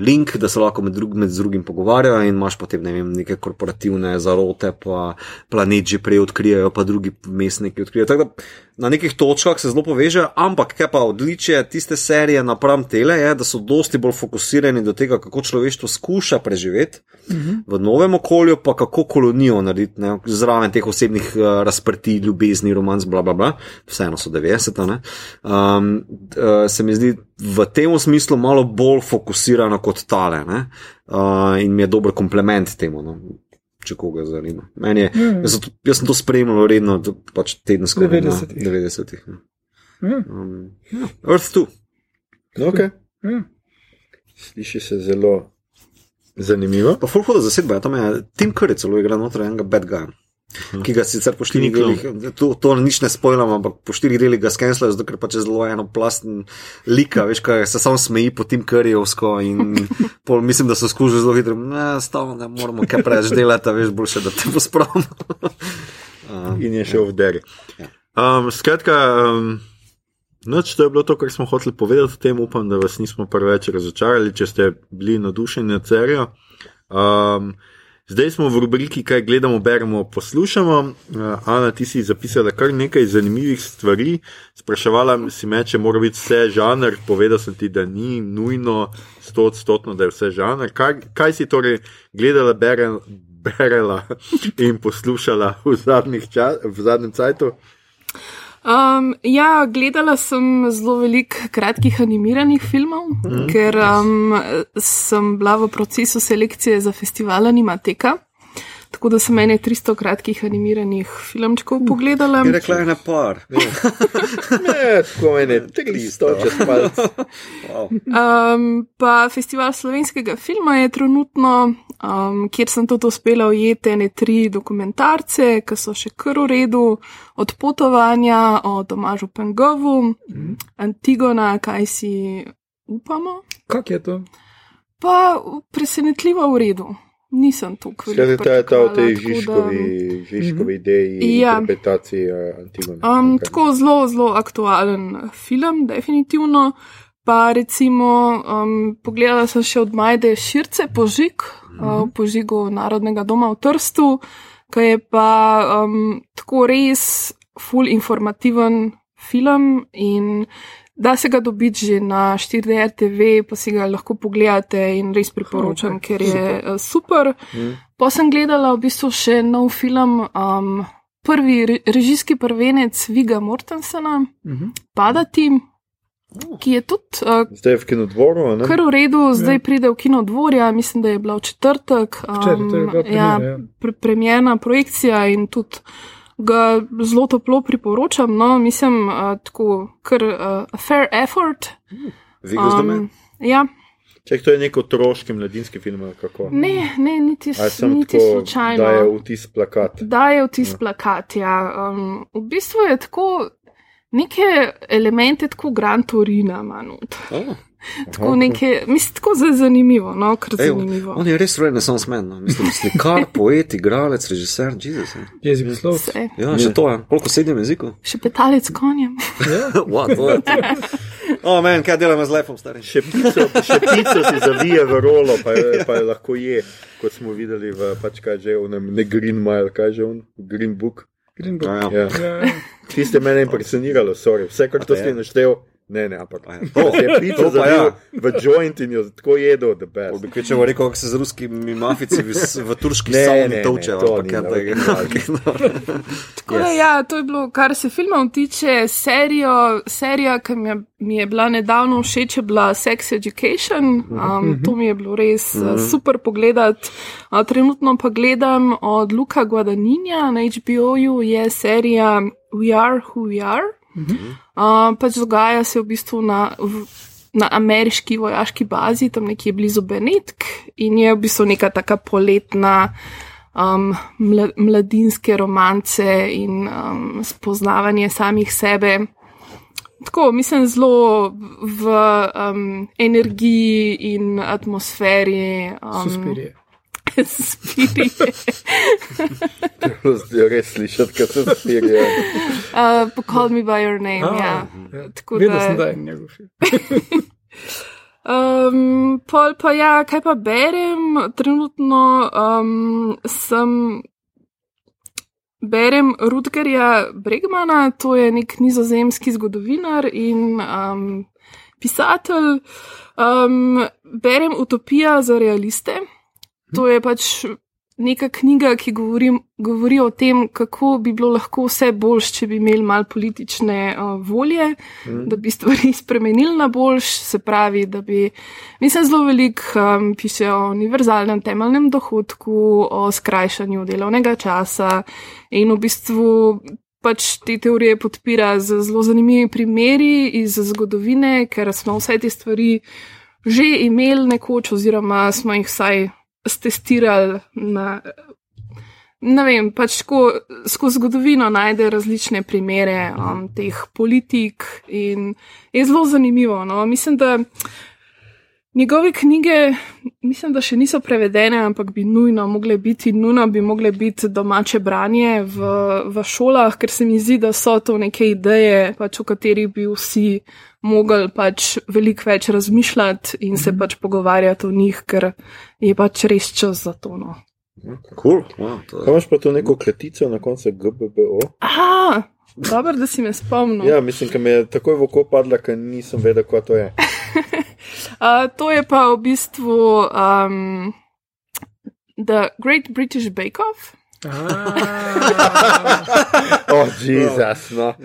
link, da se lahko med, drug, med drugim pogovarjajo, in imaš potem ne vem, neke korporativne zarote, pa planet že prej odkrijajo, pa drugi mestniki odkrijajo. Tako da na nekih točkah se zelo povežejo, ampak kaj pa odličje tiste serije napram tele je, da so dosti bolj fokusirani do tega, kako človeštvo skuša preživeti v novem okolju, pa kako kolonijo narediti, ne, zraven teh osebnih uh, razprtij, ljubezni, romanc, bla, bla, bla, vseeno so 90. ne. Um, uh, se mi zdi v tem smislu malo bolj fokusirano kot tale ne, uh, in mi je dober komplement temu. No. Če koga zanima. Meni Je, jaz, sem to, jaz sem to spremljal redno, to pač tedensko. 90-ih. 90. Ja. Um, ja. Earth 2. Okay. Ja. Sliši se zelo zanimivo. Pa full hoda zasedba, ja, tam je Tim Curry celo igra noter enega bad Ki ga sicer po štirih delih, to, to nič ne spojlam, ampak po štirih delih ga skenslajo, zato ker pač je zelo eno plasten lika, veš, kaj se samo smeji po Tim Curryjevsko in <laughs> pol, mislim, da so skušali zelo hitro, ne, stavno ne moramo kaj preveč delati, veš, boljše, da te pospravimo. <laughs> Um, in je šel v deri. Um, skratka, um, noč to je bilo to, kar smo hoteli povedati o tem. Upam, da vas nismo preveč razočarali, če ste bili navdušeni nad serijo. Um, zdaj smo v rubriki, kaj gledamo, beremo, poslušamo. Uh, Ana, ti si zapisala kar nekaj zanimivih stvari. Spraševala si me, če mora biti vse žanr. Povedal sem ti, da ni nujno sto odstotno, da je vse žanr. Kaj, kaj si torej gledala, bere, berela in poslušala v, čas, v zadnjem cajtu? Um, ja, gledala sem zelo veliko kratkih animiranih filmov, mm. ker um, sem bila v procesu selekcije za festival Animateka. Tako da sem meni 300 kratkih animiranih filmčkov pogledala. Je rekla, ena par. ne, tako meni 300, če spalc. Wow. Um, pa festival slovenskega filma je trenutno, um, kjer sem tudi uspela ujeti ene tri dokumentarce, ki so še kar v redu, od potovanja, o Tomažu Pengovu, mm. Antigona, kaj si upamo. Kak je to? Pa presenetljivo v redu nisem tukaj. Kaj je ta, ta v tej Žižkovi, da... Žižkovi mhm. ideji, ja. interpretaciji Antigone? Um, okay. Tako zelo, zelo aktualen film, definitivno. Pa recimo, um, pogledala sem še od Majde Širce požig, mm -hmm. uh, požigu Narodnega doma v Trstu, ki je pa um, tako res full informativen film in Da se ga dobiti že na 4DR TV, pa si ga lahko pogledate in res priporočam, okay. ker je super. super. Mm. Pa sem gledala v bistvu še nov film, um, prvi režijski prvenec Viga Mortensena, mm -hmm. Padati, ki je tudi. Uh, zdaj je v kinodvoru. Kar v redu, zdaj ja. pride v kinodvorja, mislim, da je bila v četrtek. Um, Včeraj, ja, ja. pre premjena projekcija in tudi ga zelo toplo priporočam. No, mislim, uh, tako, kar uh, fair effort. Um, ja. Če to je nek otroški mladinski film, kako? Ne, ne, niti, niti tako, slučajno. Da je vtis plakat. Da je vtis ja. plakat, ja. Um, v bistvu je tako, neke elemente tako Gran Torina manut. Oh. Tako nekaj, mislim, tako zelo zanimivo, no, kar Ej, zanimivo. On je res renesans men, no. mislim, slikar, poet, igralec, režiser, Jezus. Jezik slov. Ja, še to je, koliko sedem jezikov? Še petalec konjem. Ja, <laughs> what, what? O, oh, men, kaj delamo z lepom, stari? Še pico, še pico si zavije v rolo, pa je, pa je lahko je, kot smo videli v, pač kaj že, v ne Green Mile, kaj že, v Green Book. Green Book. Ja, ja. ja. ja. Tiste mene impresioniralo, sorry, vse, kar to ste naštel. Ne, ne, ampak to je pico za ja. v joint in jo tako jedo, da be. Bi če bo rekel, kako se z ruskimi mafici v, v turški savni toče, ampak ja, je to. <laughs> Tako da ja, to je bilo, kar se filmov tiče, serijo, serija, ki mi je, mi je bila nedavno všeč, je bila Sex Education. Um, to mi je bilo res uh, super pogledati. Uh, trenutno pa gledam od Luka Guadagnina na HBO-ju, je serija We Are Who We Are. Uh, pač dogaja se v bistvu na, v, na ameriški vojaški bazi, tam nekje blizu Benetk, in je v bistvu neka taka poletna um, mladinske romance in um, spoznavanje samih sebe. Tako, mislim, zelo v um, energiji in atmosferi. Um, Suspirije. Spirije. <laughs> Zdi res slišati, kaj se spirije. Uh, call me by your name, ah, ja. ja. Tako da. Vedno sem da in njegov film. <laughs> Um, pol pa ja, kaj pa berem, trenutno um, sem. Berem Rudgerja Bregmana, to je nek nizozemski zgodovinar in um, pisatelj. Um, berem Utopija za realiste. To je pač neka knjiga, ki govori, govori o tem, kako bi bilo lahko vse boljš, če bi imeli malo politične uh, volje, mm. da bi stvari <laughs> spremenili na boljš. Se pravi, da bi, mislim, zelo veliko um, piše o univerzalnem temeljnem dohodku, o skrajšanju delovnega časa in v bistvu. Pač te teorije podpira z zelo zanimivimi primeri iz zgodovine, ker smo vse te stvari že imeli nekoč, oziroma smo jih vsaj stestirali na. Ne vem, pač ko skozi zgodovino najde različne primere um, teh politik in je zelo zanimivo. No? Mislim, da Njegove knjige, mislim, da še niso prevedene, ampak bi nujno mogle biti, nujno bi mogle biti domače branje v, v šolah, ker se mi zdi, da so to neke ideje, pač, o katerih bi vsi mogli pač veliko več razmišljati in se pač pogovarjati o njih, ker je pač res čas za to. No. Cool. Wow, to, Kaj imaš pa tu neko kletico na koncu GBBO? Aha, dobro, da si me spomnil. Ja, mislim, da mi je takoj v oko padla, ker nisem vedel, kaj to je. <laughs> Uh, to je pa v bistvu um, The Great British Bake Off. <laughs> O, oh, Jezus. No. <laughs>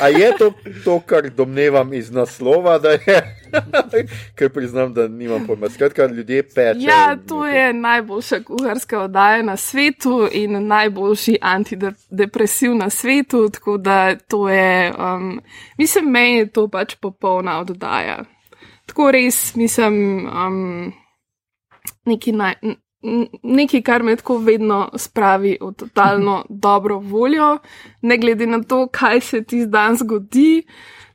A je to to, kar domnevam iz naslova, da je? <laughs> Ker priznam, da nimam pojma. Skratka, ljudje pečejo. Ja, to je najboljša kuharska oddaja na svetu in najboljši antidepresiv na svetu, tako da to je, um, mislim, meni je to pač popolna oddaja. Tako res, mislim, um, neki naj. Nekaj, kar me tako vedno spravi v totalno <laughs> dobro voljo, ne glede na to, kaj se ti dan zgodi.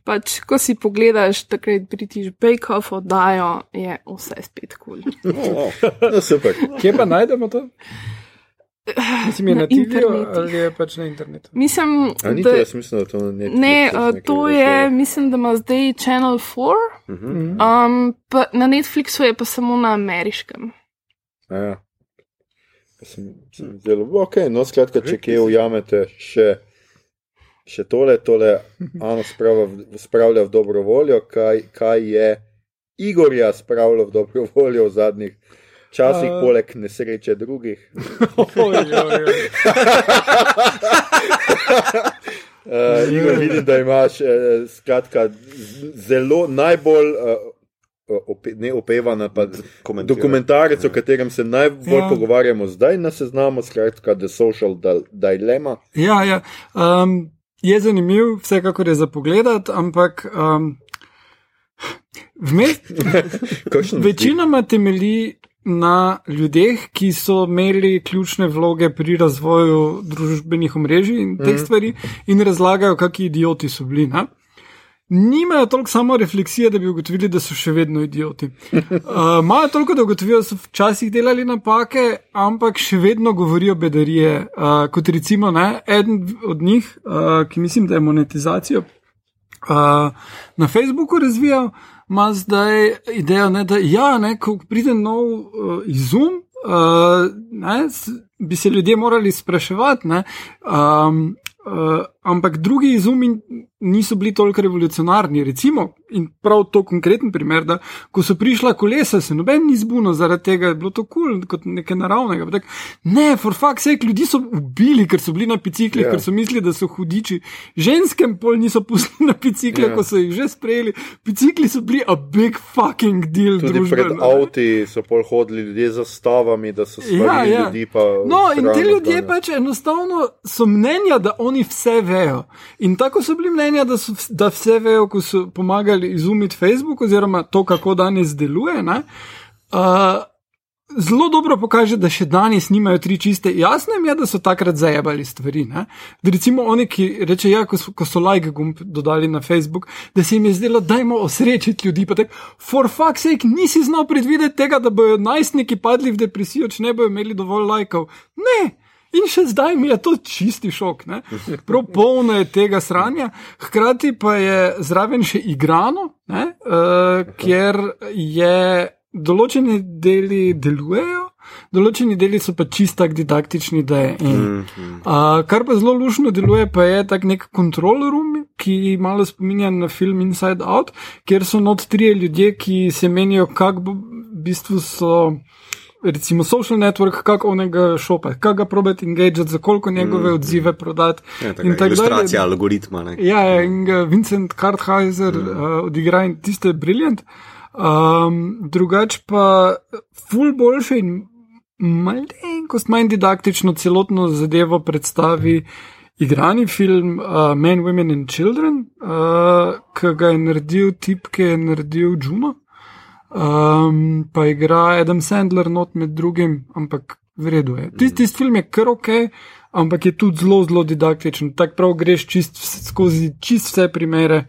Pač, ko si pogledaš takrat British Bake Off oddajo, je vse spet kul. Cool. <laughs> No, super. Kje pa najdemo to? Mislim, je na, Na TV-ju ali je pač na internetu. Mislim, A ni da, to, jaz mislim, da to ne, so uh, to je, mislim, da ima zdaj Channel 4, um, pa na Netflixu je pa samo na ameriškem. Ja. Sem, sem zelo, ok, no, skratka, če kje ujamete še, še tole, tole Ano spravlja v dobro voljo, kaj, kaj je Igorja spravilo v dobro voljo v zadnjih časih, A- uh, poleg nesreče drugih. Uh, <laughs> Igor, vidim, da imaš uh, skratka, zelo najbolj. Uh, Ope, ne opevana, pa dokumentarec, o katerem se najbolj Ja. ja. pogovarjamo zdaj na seznamu, skratka, The Social Dil- Dilemma. Ja, ja. Um, je zanimiv, vsekakor je za pogled, ampak um, vmes, <laughs> večinoma temelji na ljudeh, ki so imeli ključne vloge pri razvoju družbenih omrežij in teh stvari in razlagajo, kakšni idioti so bili. Ne? Nimajo toliko samo refleksije, da bi ugotovili, da so še vedno idioti. Uh, <laughs> Imajo toliko, da ugotovijo, da so včasih delali napake, ampak še vedno govorijo bedarije. Uh, kot recimo, ne, eden od njih, uh, ki mislim, da je monetizacijo uh, na Facebooku razvijal, ima zdaj idejo, ne, da ja, ne, ko pride nov uh, izum, uh, ne, bi se ljudje morali spraševati. Ne, um, Uh, ampak drugi izumi niso bili toliko revolucionarni. Recimo, in prav to konkreten primer, da ko so prišla kolesa, se noben ni zbunil zaradi tega, je bilo to kul, cool, kot nekaj naravnega. Tak, ne, for fuck sake, ljudi so ubili, ker so bili na biciklih, Ja. yeah. ker so mislili, da so hudiči. Ženskem pol niso pustili na bicikle, Ja. yeah. ko so jih že sprejeli. Bicikli so bili a big fucking deal. Tudi družbeno, pred ne. avti so pol hodili ljudje z zastavami, da so stvari Ja, ja. ljudi. Pa No, in ti ljudje pač enostavno so mnenja, da oni vse vejo. In tako so bili mnenja, da, so, da vse vejo, ko so pomagali izumiti Facebook, oziroma to, kako danes deluje. ne. Uh, Zelo dobro pokaže, da še danes nimajo tri čiste. Jasno jim je, da so takrat zajebali stvari. Ne? Da Recimo oni, ki reče, ja, ko so, ko so like gumb dodali na Facebook, da se jim je zdelo, da jim osrečiti ljudi. Pa tako, for fuck's sake, nisi znal predvideti tega, da bodo najstniki padli v depresijo, če ne bodo imeli dovolj lajkov. Ne! In še zdaj mi je to čisti šok. ne. Prav polno je tega sranja, hkrati pa je zraven še igrano, ne, uh, kjer je določeni deli delujejo, določeni deli so pa čistak didaktični, da je en. Uh, kar pa zelo lušno deluje, pa je tak nek control room, ki malo spominja na film Inside Out, kjer so not trije ljudje, ki se menijo, kak bo, v bistvu so. Recimo social network, kako onega šopa, kako ga probati engagati, za koliko njegove mm. odzive prodati. Ja, in taka tako dalje. ilustracija algoritma. Ne? Ja, ja, in Vincent Kartheiser mm. uh, odigra in tiste briljant. Um, drugače pa ful boljše in malenkost manj didaktično celotno zadevo predstavi igrani film uh, Men, Women and Children, uh, ki ga je naredil tip, ki je naredil Juno. Um, pa igra Adam Sandler not med drugim, ampak v redu je. Tisti tist film je kar ok, ampak je tudi zelo, zelo didaktičen. Tako prav greš čist, skozi čist vse primere,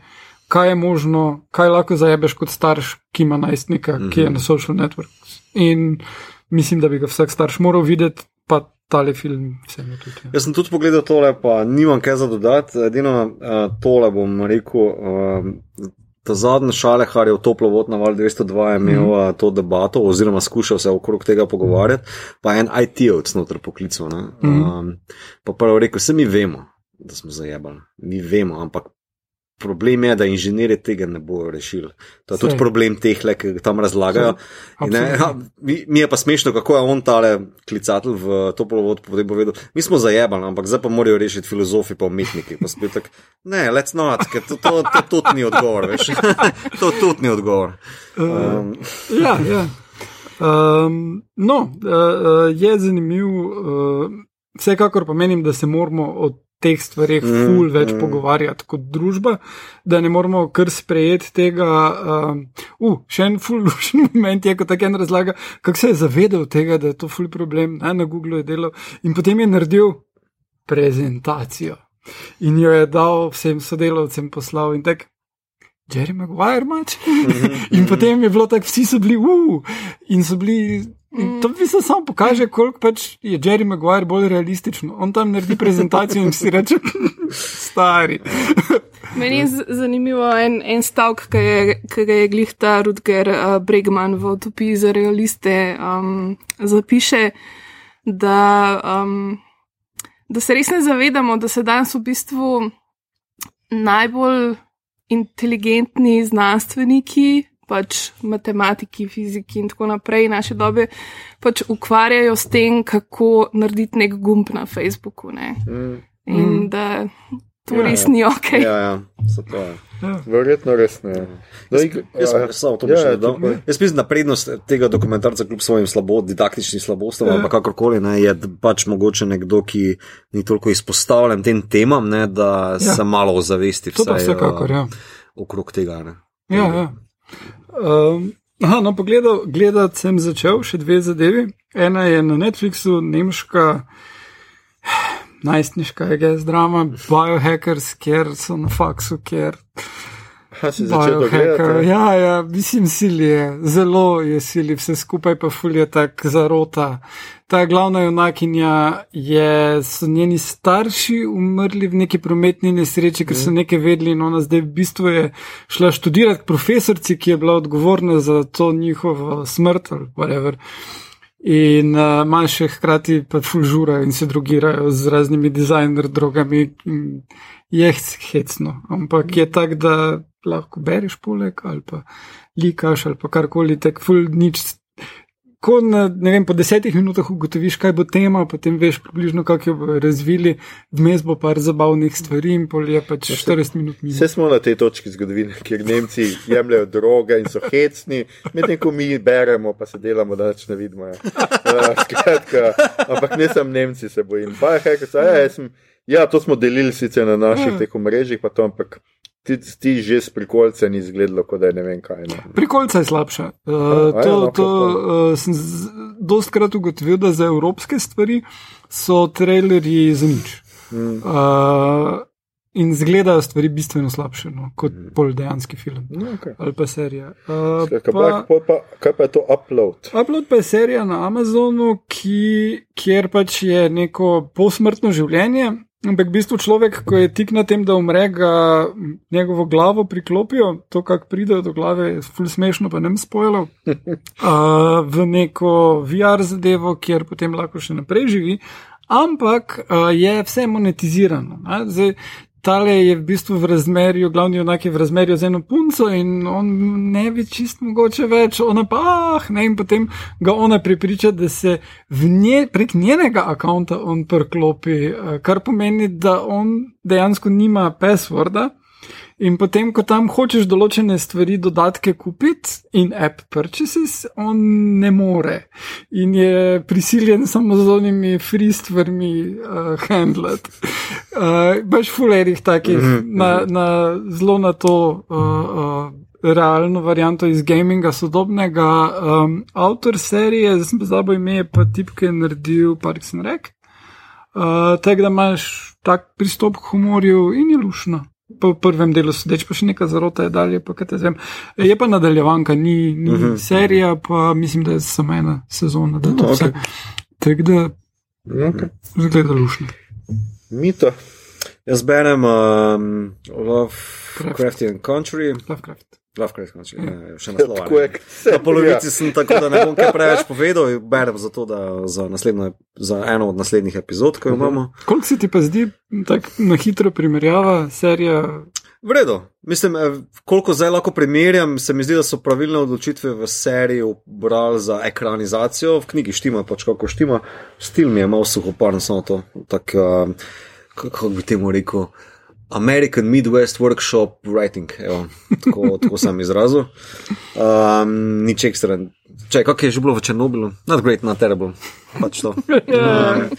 kaj je možno, kaj lahko zajebeš kot starš, ki ima najstnika, mm -hmm. ki je na social networks. In mislim, da bi ga vsak starš moral videti, pa tale film vseeno tudi. Ja. Jaz sem tudi pogledal tole, pa nimam kaj za dodati. Edino uh, tole bom rekel. Uh, Ta zadnji šalehar je v toplo vod na val 202 imel mm -hmm. to debato, oziroma skušal se okrog tega pogovarjati, pa en IT-ovc noter poklical. Mm -hmm. um, pa prvo rekel, vse mi vemo, da smo zajebali, mi vemo, ampak problem je, da inženirje tega ne bodo rešili. To je Sej. tudi problem teh, ki tam razlagajo. Ne, ha, mi, mi je pa smešno, kako je on tale klicatelj v to polovod povedal. Mi smo zajebali, ampak zdaj pa morajo rešiti filozofi pa umetniki. Pa tak, ne, let's not, ker to, to, to, <laughs> to tudi ni odgovor, veš. to tudi ni odgovor. Um. Uh, ja, ja. Um, no, uh, je zanimiv. Uh, vsekakor pa menim, da se moramo od teh stvarih mm, ful več mm. pogovarjati kot družba, da ne moramo kar sprejeti tega. Um, uh, še en ful <laughs> lušen moment je, ko tako en razlaga, kako se je zavedal tega, da je to ful problem, ne, na Google je delal in potem je naredil prezentacijo in jo je dal vsem sodelavcem poslal in tako. Jerry Maguire, mač. <laughs> in potem je bilo tako, vsi so bili, uh, in so bili In to bi se samo pokaže, koliko pač je Jerry Maguire bolj realističen. On tam naredi prezentacijo in si reče, <laughs> stari. <laughs> Meni je zanimivo en, en stavek, ki ga je glihta Rudger uh, Bregman v utopiji za realiste um, zapiše, da, um, da se res ne zavedamo, da se danes v bistvu najbolj inteligentni znanstveniki pač matematiki, fiziki in tako naprej naše dobe pač ukvarjajo s tem, kako narediti nek gumb na Facebooku. Mm. In mm. da to ja, res ni ok. Ja, ja, to je. Ja. Verjetno res ne. Da, jaz, jaz, ja, samo to ja, ja, jaz mislim, da prednost tega dokumentarca, kljub svojim slabo, didaktičnim slabostom, ja. kakorkoli, ne, je pač mogoče nekdo, ki ni toliko izpostavljen tem temam, ne, da ja. se malo ozavesti vsakakor, ja. okrog tega. Ne. Ja, ja. Um, no, pogledal, gledati sem začel še dve zadevi. Ena je na Netflixu, nemška, <sighs> najstniška, je gej drama, biohackers, kjer so na faksu, kjer. Biohacker. Ja, ja, mislim, sili je, zelo je sili, vse skupaj pa fulje tako zarota. Ta glavna junakinja je, so njeni starši umrli v neki prometni nesreči, ker so mhm. nekaj vedeli in ona zdaj v bistvu je šla študirati k profesorci, ki je bila odgovorna za to njihovo smrt ali whatever. In uh, manjše hkrati pa fulžurajo in se drugirajo z raznimi dizajner drogami. Je hecno, ampak je tako, da lahko bereš poleg ali pa likaš ali pa karkoli, tako ful nič. Ko na, vem, po desetih minutah ugotoviš, kaj bo tema, potem veš približno, kako jo bodo razvili, vmes bo par zabavnih stvari in pol je pač 40 minut minut. Vse smo na tej točki zgodovine, kjer Nemci jemljajo droge in so hecni, medtem ko mi beremo, pa se delamo, da več ne vidimo. Ja. Uh, skratka, ampak ne sem Nemci, se bojim. Pa, hej, ja, ja, ja, to smo delili sicer na naših ja. teh omrežjih, pa to, ampak ti, ti že s prikolcem izgledalo, kot da je ne vem kaj. Ne. Prikolca je slabša. Uh, to ja, no, to uh, sem dost krat ugotovil, da za evropske stvari so trailerji za nič. Mm. Uh, In zgledajo stvari bistveno slabše no, kot mm. pol dejanski film no, okay. ali pa serija. Uh, Skaj, pa, pa, pa, kaj pa je to upload? Upload pa je serija na Amazonu, ki, kjer pač je neko posmrtno življenje, Ampak v bistvu človek, ko je tik na tem, da umre, ga njegovo glavo priklopijo, to, kako pride do glave, je ful smešno, pa ne mi spojilo, <laughs> uh, v neko VR zadevo, kjer potem lahko še naprej živi. Ampak uh, je vse monetizirano. Zdaj, tale je v bistvu v razmerju, glavni onak je v razmerju z eno punco in on ne bi čist mogoče več, ona pa, ah, ne, in potem ga ona pripriča, da se nje, prek njenega akonta on prklopi, eh, kar pomeni, da on dejansko nima passworda. In potem, ko tam hočeš določene stvari, dodatke kupiti in app purchases, on ne more. In je prisiljen samo z onimi free stvarmi uh, handlet. Uh, baš fulerih takih, mm -hmm. na, na, zelo na to uh, uh, realno varianto iz gaminga sodobnega. Um, avtor serije, zdaj sem pozabo ime, pa tipke naredil Parks and Rec. Uh, Tega, da imaš tak pristop k humorju in je lušno. Po prvem delu sodeč, pa še nekaj zarota je dalje, pa kaj te zvem. Je pa nadaljevanka, ni, ni uh -huh. serija, pa mislim, da je samo ena sezona, da No, vse. okej. Tako da Okay. zgleda lušno. Mito. Jaz berem um, Lovecraft and Country, Lovecraft. Lovecraft Country, ja, še naslov. Tako je, vse Na polovici sem tako, da ne bom kaj preveč povedal, berem zato, da za, naslednjo- za eno od naslednjih epizod, ki jo imamo. Koliko se ti pa zdi, tako na hitro primerjava, serija? V redu. Mislim, eh, koliko zdaj lahko primerjam, se mi zdi, da so pravilne odločitve v seriji obrali za ekranizacijo, v knjigi štima, pač kako štima. Stil mi je malo suhoparen, samo to. Tak, uh, kako bi temu rekel? American Midwest Workshop Writing, evo, tako, <laughs> tako sem izrazil. Um, nič ekstra. Če, kak je že bilo v Černobilu? Not great, not terrible. Pač to. Um, <laughs>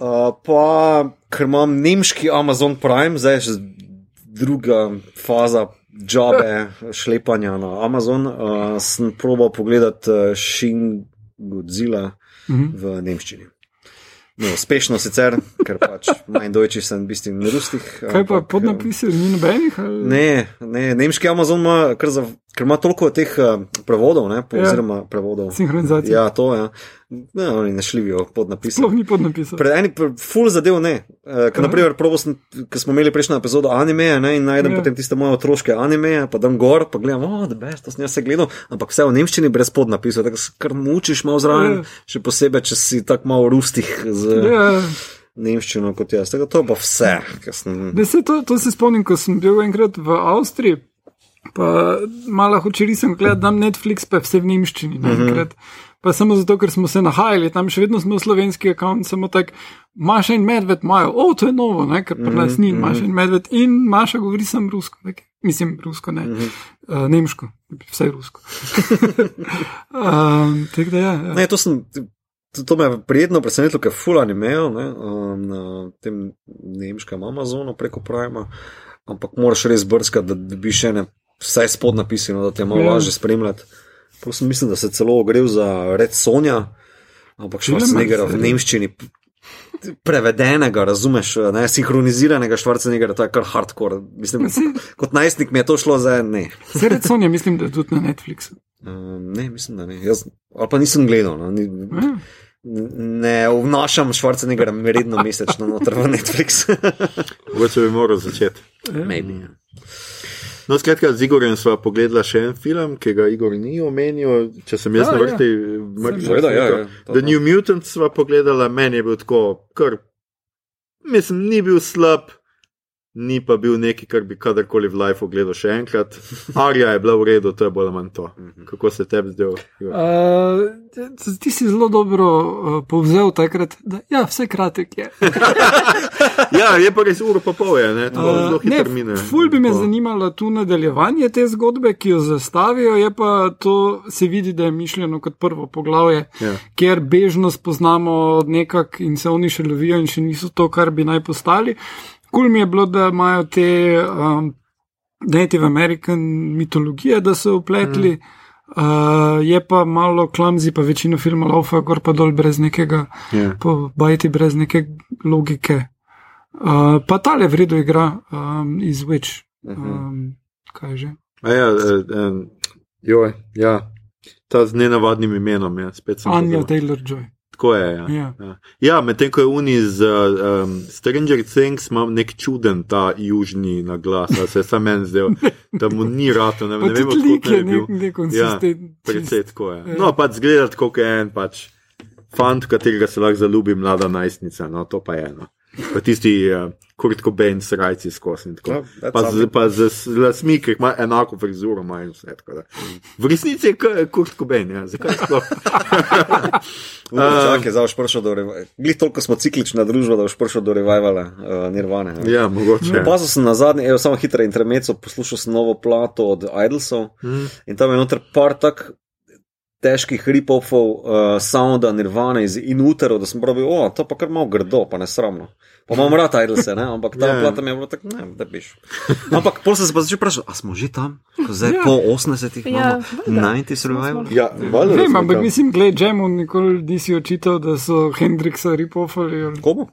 Uh, pa, ker imam nemški Amazon Prime, zdaj je že druga faza jobe <laughs> šlepanja na Amazon, uh, sem probal pogledati uh, Shin Godzilla Mhm. v nemščini. No, uspešno sicer, ker pač manj dojči sem v bistvu na rustih. Kaj pa ampak, podnapisi, ni nobenih? ali- Ne, ne, nemški Amazon ima, kar za, ker ima toliko teh uh, prevodov, ne, po, Ja. oziroma prevodov. Sinhronizacija. Ja, to je. Ja. Ne, oni ne šljivijo pod napisom. Sploh ni podnapisal. Pred enim, pr- full zadev ne. Uh, Aha. naprimer, sem, ko smo imeli prejšnjo epizodo anime, ne, in najdem Ja. potem tiste moje otroške anime, pa dam gor, pa gledam, oh, da best, to sem jaz se gledal, ampak vse v nemščini brez podnapisov, tako se kar mučiš malo zraven, Ja. še posebej, če si tako malo rustih z. Ja, nemščino kot jaz. Tako to pa vse, ker sem. da se to, to se spomnim, ko sem bil enkrat v Avstriji. Pa malo hočeri sem gledal, da Netflix pa je vse v nemščini. naenkrat. Pa samo zato, ker smo se nahajali, tam še vedno smo slovenski račun, samo tako, Maša in Medved imajo, o, to je novo, ne? ker pri nas ni Maša in Medved in Maša govori sem rusko, tak, mislim, rusko ne, uh, nemško, vse rusko. <laughs> um, da ja, ja. Ne, to sem. To, to me je prijetno presenetilo, ker je full animejo ne, um, na tem nemškem Amazonu preko Prima, ampak moraš res brskati, da dobiš še vsaj spod napisano, da te malo Ja. lažje spremljati. Prosim, mislim, da se celo ogrev za Red Sonja, ampak Schwarzeneggera v nemščini. Prevedenega, razumeš, ne, sinhroniziranega Schwarzeneggera, to je kar hardcore. Mislim, Si- <laughs> kot najstnik mi je to šlo za ne. Vse recimo, mislim, da je tudi na Netflixu. Um, ne, mislim, da ne. Jaz, ali pa nisem gledal. No, ni, Ja. Ne vnašam Schwarzeneggera redno mesečno noter v Netflix. <laughs> Mogoče bi moral začeti. Maybe. Ja. No, skratka, z Igorjem sva pogledala še en film, ki ga Igor ni omenil, če sem jaz Ja, na ja. vrsti. Sem Seveda, ja, ja. To, The. New Mutants sva pogledala, meni je bil tako, kar, mislim, ni bil slab, ni pa bil neki, kar bi kadarkoli v live ogledal še enkrat. Arja je bila v redu, to je bolj ali manj to. Kako se tebi zdel? Uh, ti si zelo dobro uh, povzel takrat, da ja, vse kratek je. <laughs> Ja, je pa res uro pa pol, je, ne, to Uh, zelo hitro mine. ful bi me To. zanimalo tu nadaljevanje te zgodbe, ki jo zastavijo, je pa to se vidi, da je mišljeno kot prvo poglavje, Ja. kjer bežno spoznamo nekak in se oni še lovijo in še niso to, kar bi naj postali. Kul mi je bilo, da imajo te um, Native American mitologije, da so upletli. Mm. Uh, je pa malo klamzi, pa večino filmov laufa, gor pa dol brez nekega, Ja. po bajti brez neke logike. Uh, pa tale v redu igra um, iz Witch. Um, kaj že? A ja, eh, eh, joj, ja, ta z nenavadnim imenom, ja, spet sem. Anja. Taylor Joy. Tako je. Ja, Ja. ja. ja medtem ko je Uni z um, Stranger Things, ima nek čuden ta južni naglas, a se je sam meni zdel, da mu ni rato, ne, ne vem, lik odkot je bil. nek- nekonsistenten. Predvsej tako je. Ja. No, pač zgleda tako, kot je en pač fant, v katerega se lahko zaljubi mlada najstnica, no, to pa je eno. Pa tisti uh, Kurt Cobain s rajci skozi. Ja, that's Pa z, pa z s- lasmi, ki ima enako frizuro, ima in vse. V resnici je Kurt Cobain, ja, zakaj sploh? <laughs> <laughs> Čakaj, zdaj boš prišel do revivala. Glih toliko smo ciklična družba, da boš prišel do revivala uh, Nirvane. ne. ja, mogoče. Opazil sem na zadnji, evo, samo hitro intermezzo, poslušal sem novo plato od Idlesov Mm. in tam je noter par tak težkih ripofov, uh, sounda Nirvane iz Inuterov, da sem pravi, o, to pa kar malo grdo, pa nesramno. Pa imam rad Idlese, ne? ampak ta <laughs> Ja. yeah. plata mi je bila tako, ne, da biš. Ampak pol sem se pa začel vprašati, a smo že tam, ko zdaj Ja. po 80-ih Ja, imamo valjda. 90 survival? Ja, valjda, da Vem, ampak mislim, gled, Jemu nikoli nisi očital, da so Hendriksa ripofali. ali- Komu?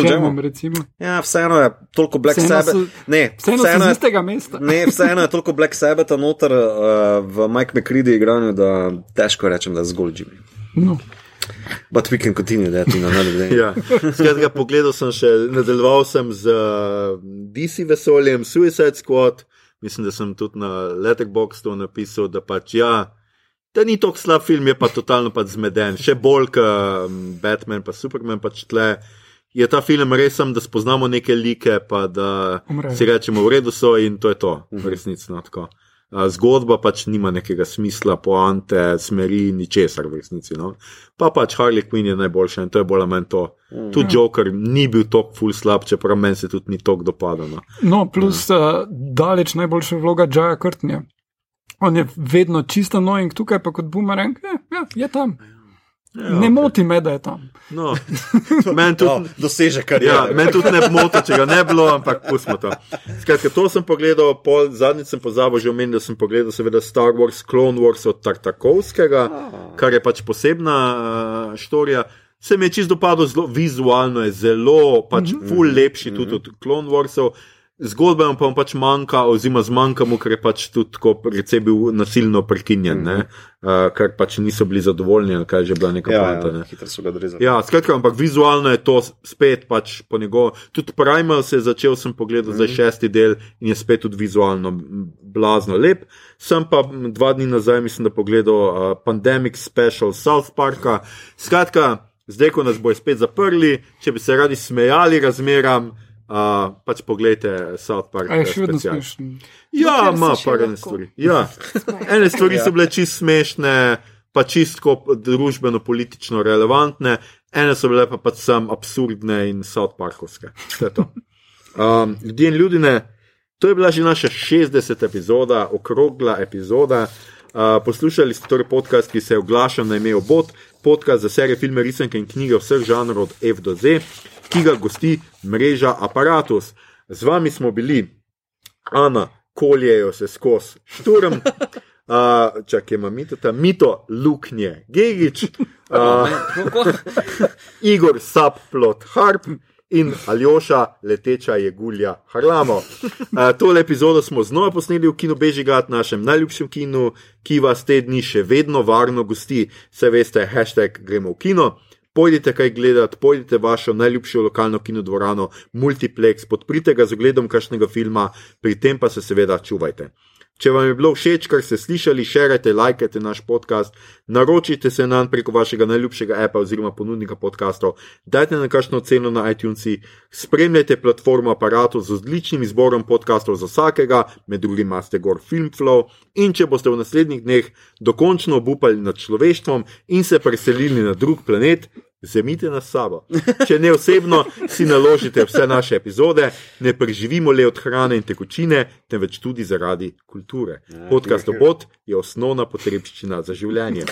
Jamom. Ja, vseeno je toliko Black Sabbath. Ne, Vseeno vseeno z je, ne, vseeno je toliko Black Sabbatha noter uh, v Mike McCready igranju, da težko rečem, da je zgolj Jimmy. No. But we can continue that in another day. <laughs> Ja. Skratka, pogledal sem še, nadaljeval sem z uh, DC vesoljem, Suicide Squad, mislim, da sem tudi na Letterboxdu napisal, da pač ja. Da ni tako slab film, je pa totalno pač zmeden. Še bolj kot um, Batman, pa Superman, pač tle. Je ta film res, sem, da spoznamo neke like, pa da Umrejo. si rečemo, v redu so in to je to, v resnici. No, tako. Zgodba pač nima nekega smisla, poante, smeri, ničesar v resnici. No. Pa pač Harley Quinn je najboljša in to je bolj ali manj to. Tudi Joker ni bil tako full slab, čeprav meni se tudi ni tako dopadal. No. No, plus uh, daleč najboljša vloga Džaja Krtnja. On je vedno čisto annoying, tukaj pa kot boomerang, ja, ja, je tam. Ja, Ne okej. moti me, da je tam. No. <laughs> Meni tudi, Oh, doseže kar Ja, meni tudi ne bi motil, če ga ne bi bilo, ampak pustimo to. Skratka, to sem pogledal, pol, zadnjič sem pozabil, že omenil, da sem pogledal seveda Star Wars, Clone Wars od Tartakovskega, kar je pač posebna uh, štorija. Se mi je čisto dopadlo, zelo vizualno je zelo, pač ful lepši tudi od Clone Warsov. Zgodba mu pa mu pač manjka, oziroma zmanjka mu, ker je pač tudi tako precej bil nasilno prekinjen, mm -hmm. uh, ker pač niso bili zadovoljni, ali kaj je že bila neka Ja, poanta. ne. ja, hitro so ga odrezali. Ja, skratka, ampak vizualno je to spet pač po njegovem. Tudi Primal se je začel, sem pogledal mm -hmm. za šesti del in je spet tudi vizualno blazno lep. Sem pa dva dni nazaj, mislim, da pogledal uh, Pandemic Special South Parka. Skratka, zdaj, ko nas bojo spet zaprli, če bi se radi smejali razmeram, uh, pač pogledajte South Park. A je še vedno special. smešen. Ja, Dokler ima se še pa ene stvari. Ja. Ene stvari so bile čist smešne, pa čistko družbeno-politično relevantne, ene so bile pa pač sam absurdne in South Parkovske. To je to. Um, ljudje in ljudine, to je bila že naša 60. epizoda, okrogla epizoda. Uh, poslušali ste torej podcast, ki se oglaša na ime Obot, podcast za serije, filme, risanke in knjige vseh žanrov od F do Z, ki ga gosti mreža Apparatus. Z vami smo bili Ana, koljejo se skozi šturm. Uh, Čakaj, ima mito, ta mito luknje, Gigič, uh, Igor Subplot Harp in Aljoša leteča jegulja Harlamo. Uh, tole epizodo smo znova posneli v kinu Bežigat, našem najljubšem kinu, ki vas te dni še vedno varno gosti. Se veste, hashtag gremo v kino. Pojdite kaj gledati, pojdite vašo najljubšo lokalno kinodvorano, multiplex, podprite ga z ogledom kakšnega filma, pri tem pa se seveda čuvajte. Če vam je bilo všeč, kar ste slišali, širite, lajkajte naš podcast, naročite se nam preko vašega najljubšega appa oziroma ponudnika podkastov, dajte na kakšno ceno na iTunesih, spremljajte platformo aparatov z odličnim izborom podkastov za vsakega, med drugim imate gor Filmflow. In če boste v naslednjih dneh dokončno obupali nad človeštvom in se preselili na drug planet, Vzemite nas sabo. Če ne osebno, si naložite vse naše epizode, ne preživimo le od hrane in tekočine, temveč tudi zaradi kulture. Podcast Obot je osnovna potrebščina za življenje.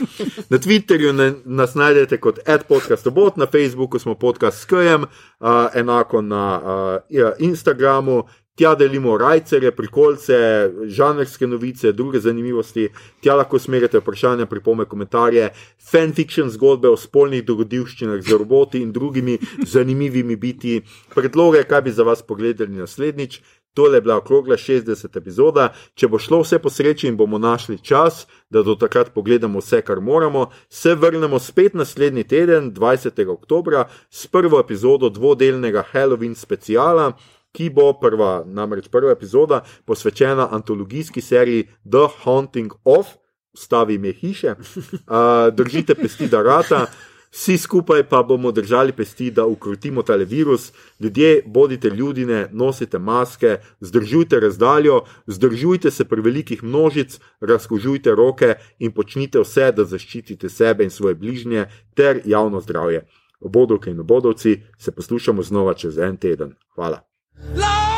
Na Twitterju ne, nas najdete kot adpodcastobot, na Facebooku smo podcast s Kajem, uh, enako na uh, Instagramu. Tja delimo rajcere, prikolce, žanrske novice, druge zanimivosti, tja lahko smerite vprašanja, pripome, komentarje, fanfiction zgodbe o spolnih dogodivščinah z roboti in drugimi zanimivimi biti, predloge, kaj bi za vas pogledali naslednjič. Tole je bila okrogla 60. epizoda. Če bo šlo vse po sreči in bomo našli čas, da do takrat pogledamo vse, kar moramo, se vrnemo spet naslednji teden, 20. oktober, s prvo epizodo dvodelnega Halloween speciala ki bo prva, namreč prva epizoda posvečena antologijski seriji The Haunting of, stavi ime hiše. <laughs> Uh, držite pesti, da rata. Vsi skupaj pa bomo držali pesti, da ukrotimo tale virus. Ljudje, bodite ljudine, nosite maske, zdržujte razdaljo, zdržujte se pri velikih množic, razkožujte roke in počnite vse, da zaščitite sebe in svoje bližnje ter javno zdravje. Obodovke in obodovci se poslušamo znova čez en teden. Hvala. Love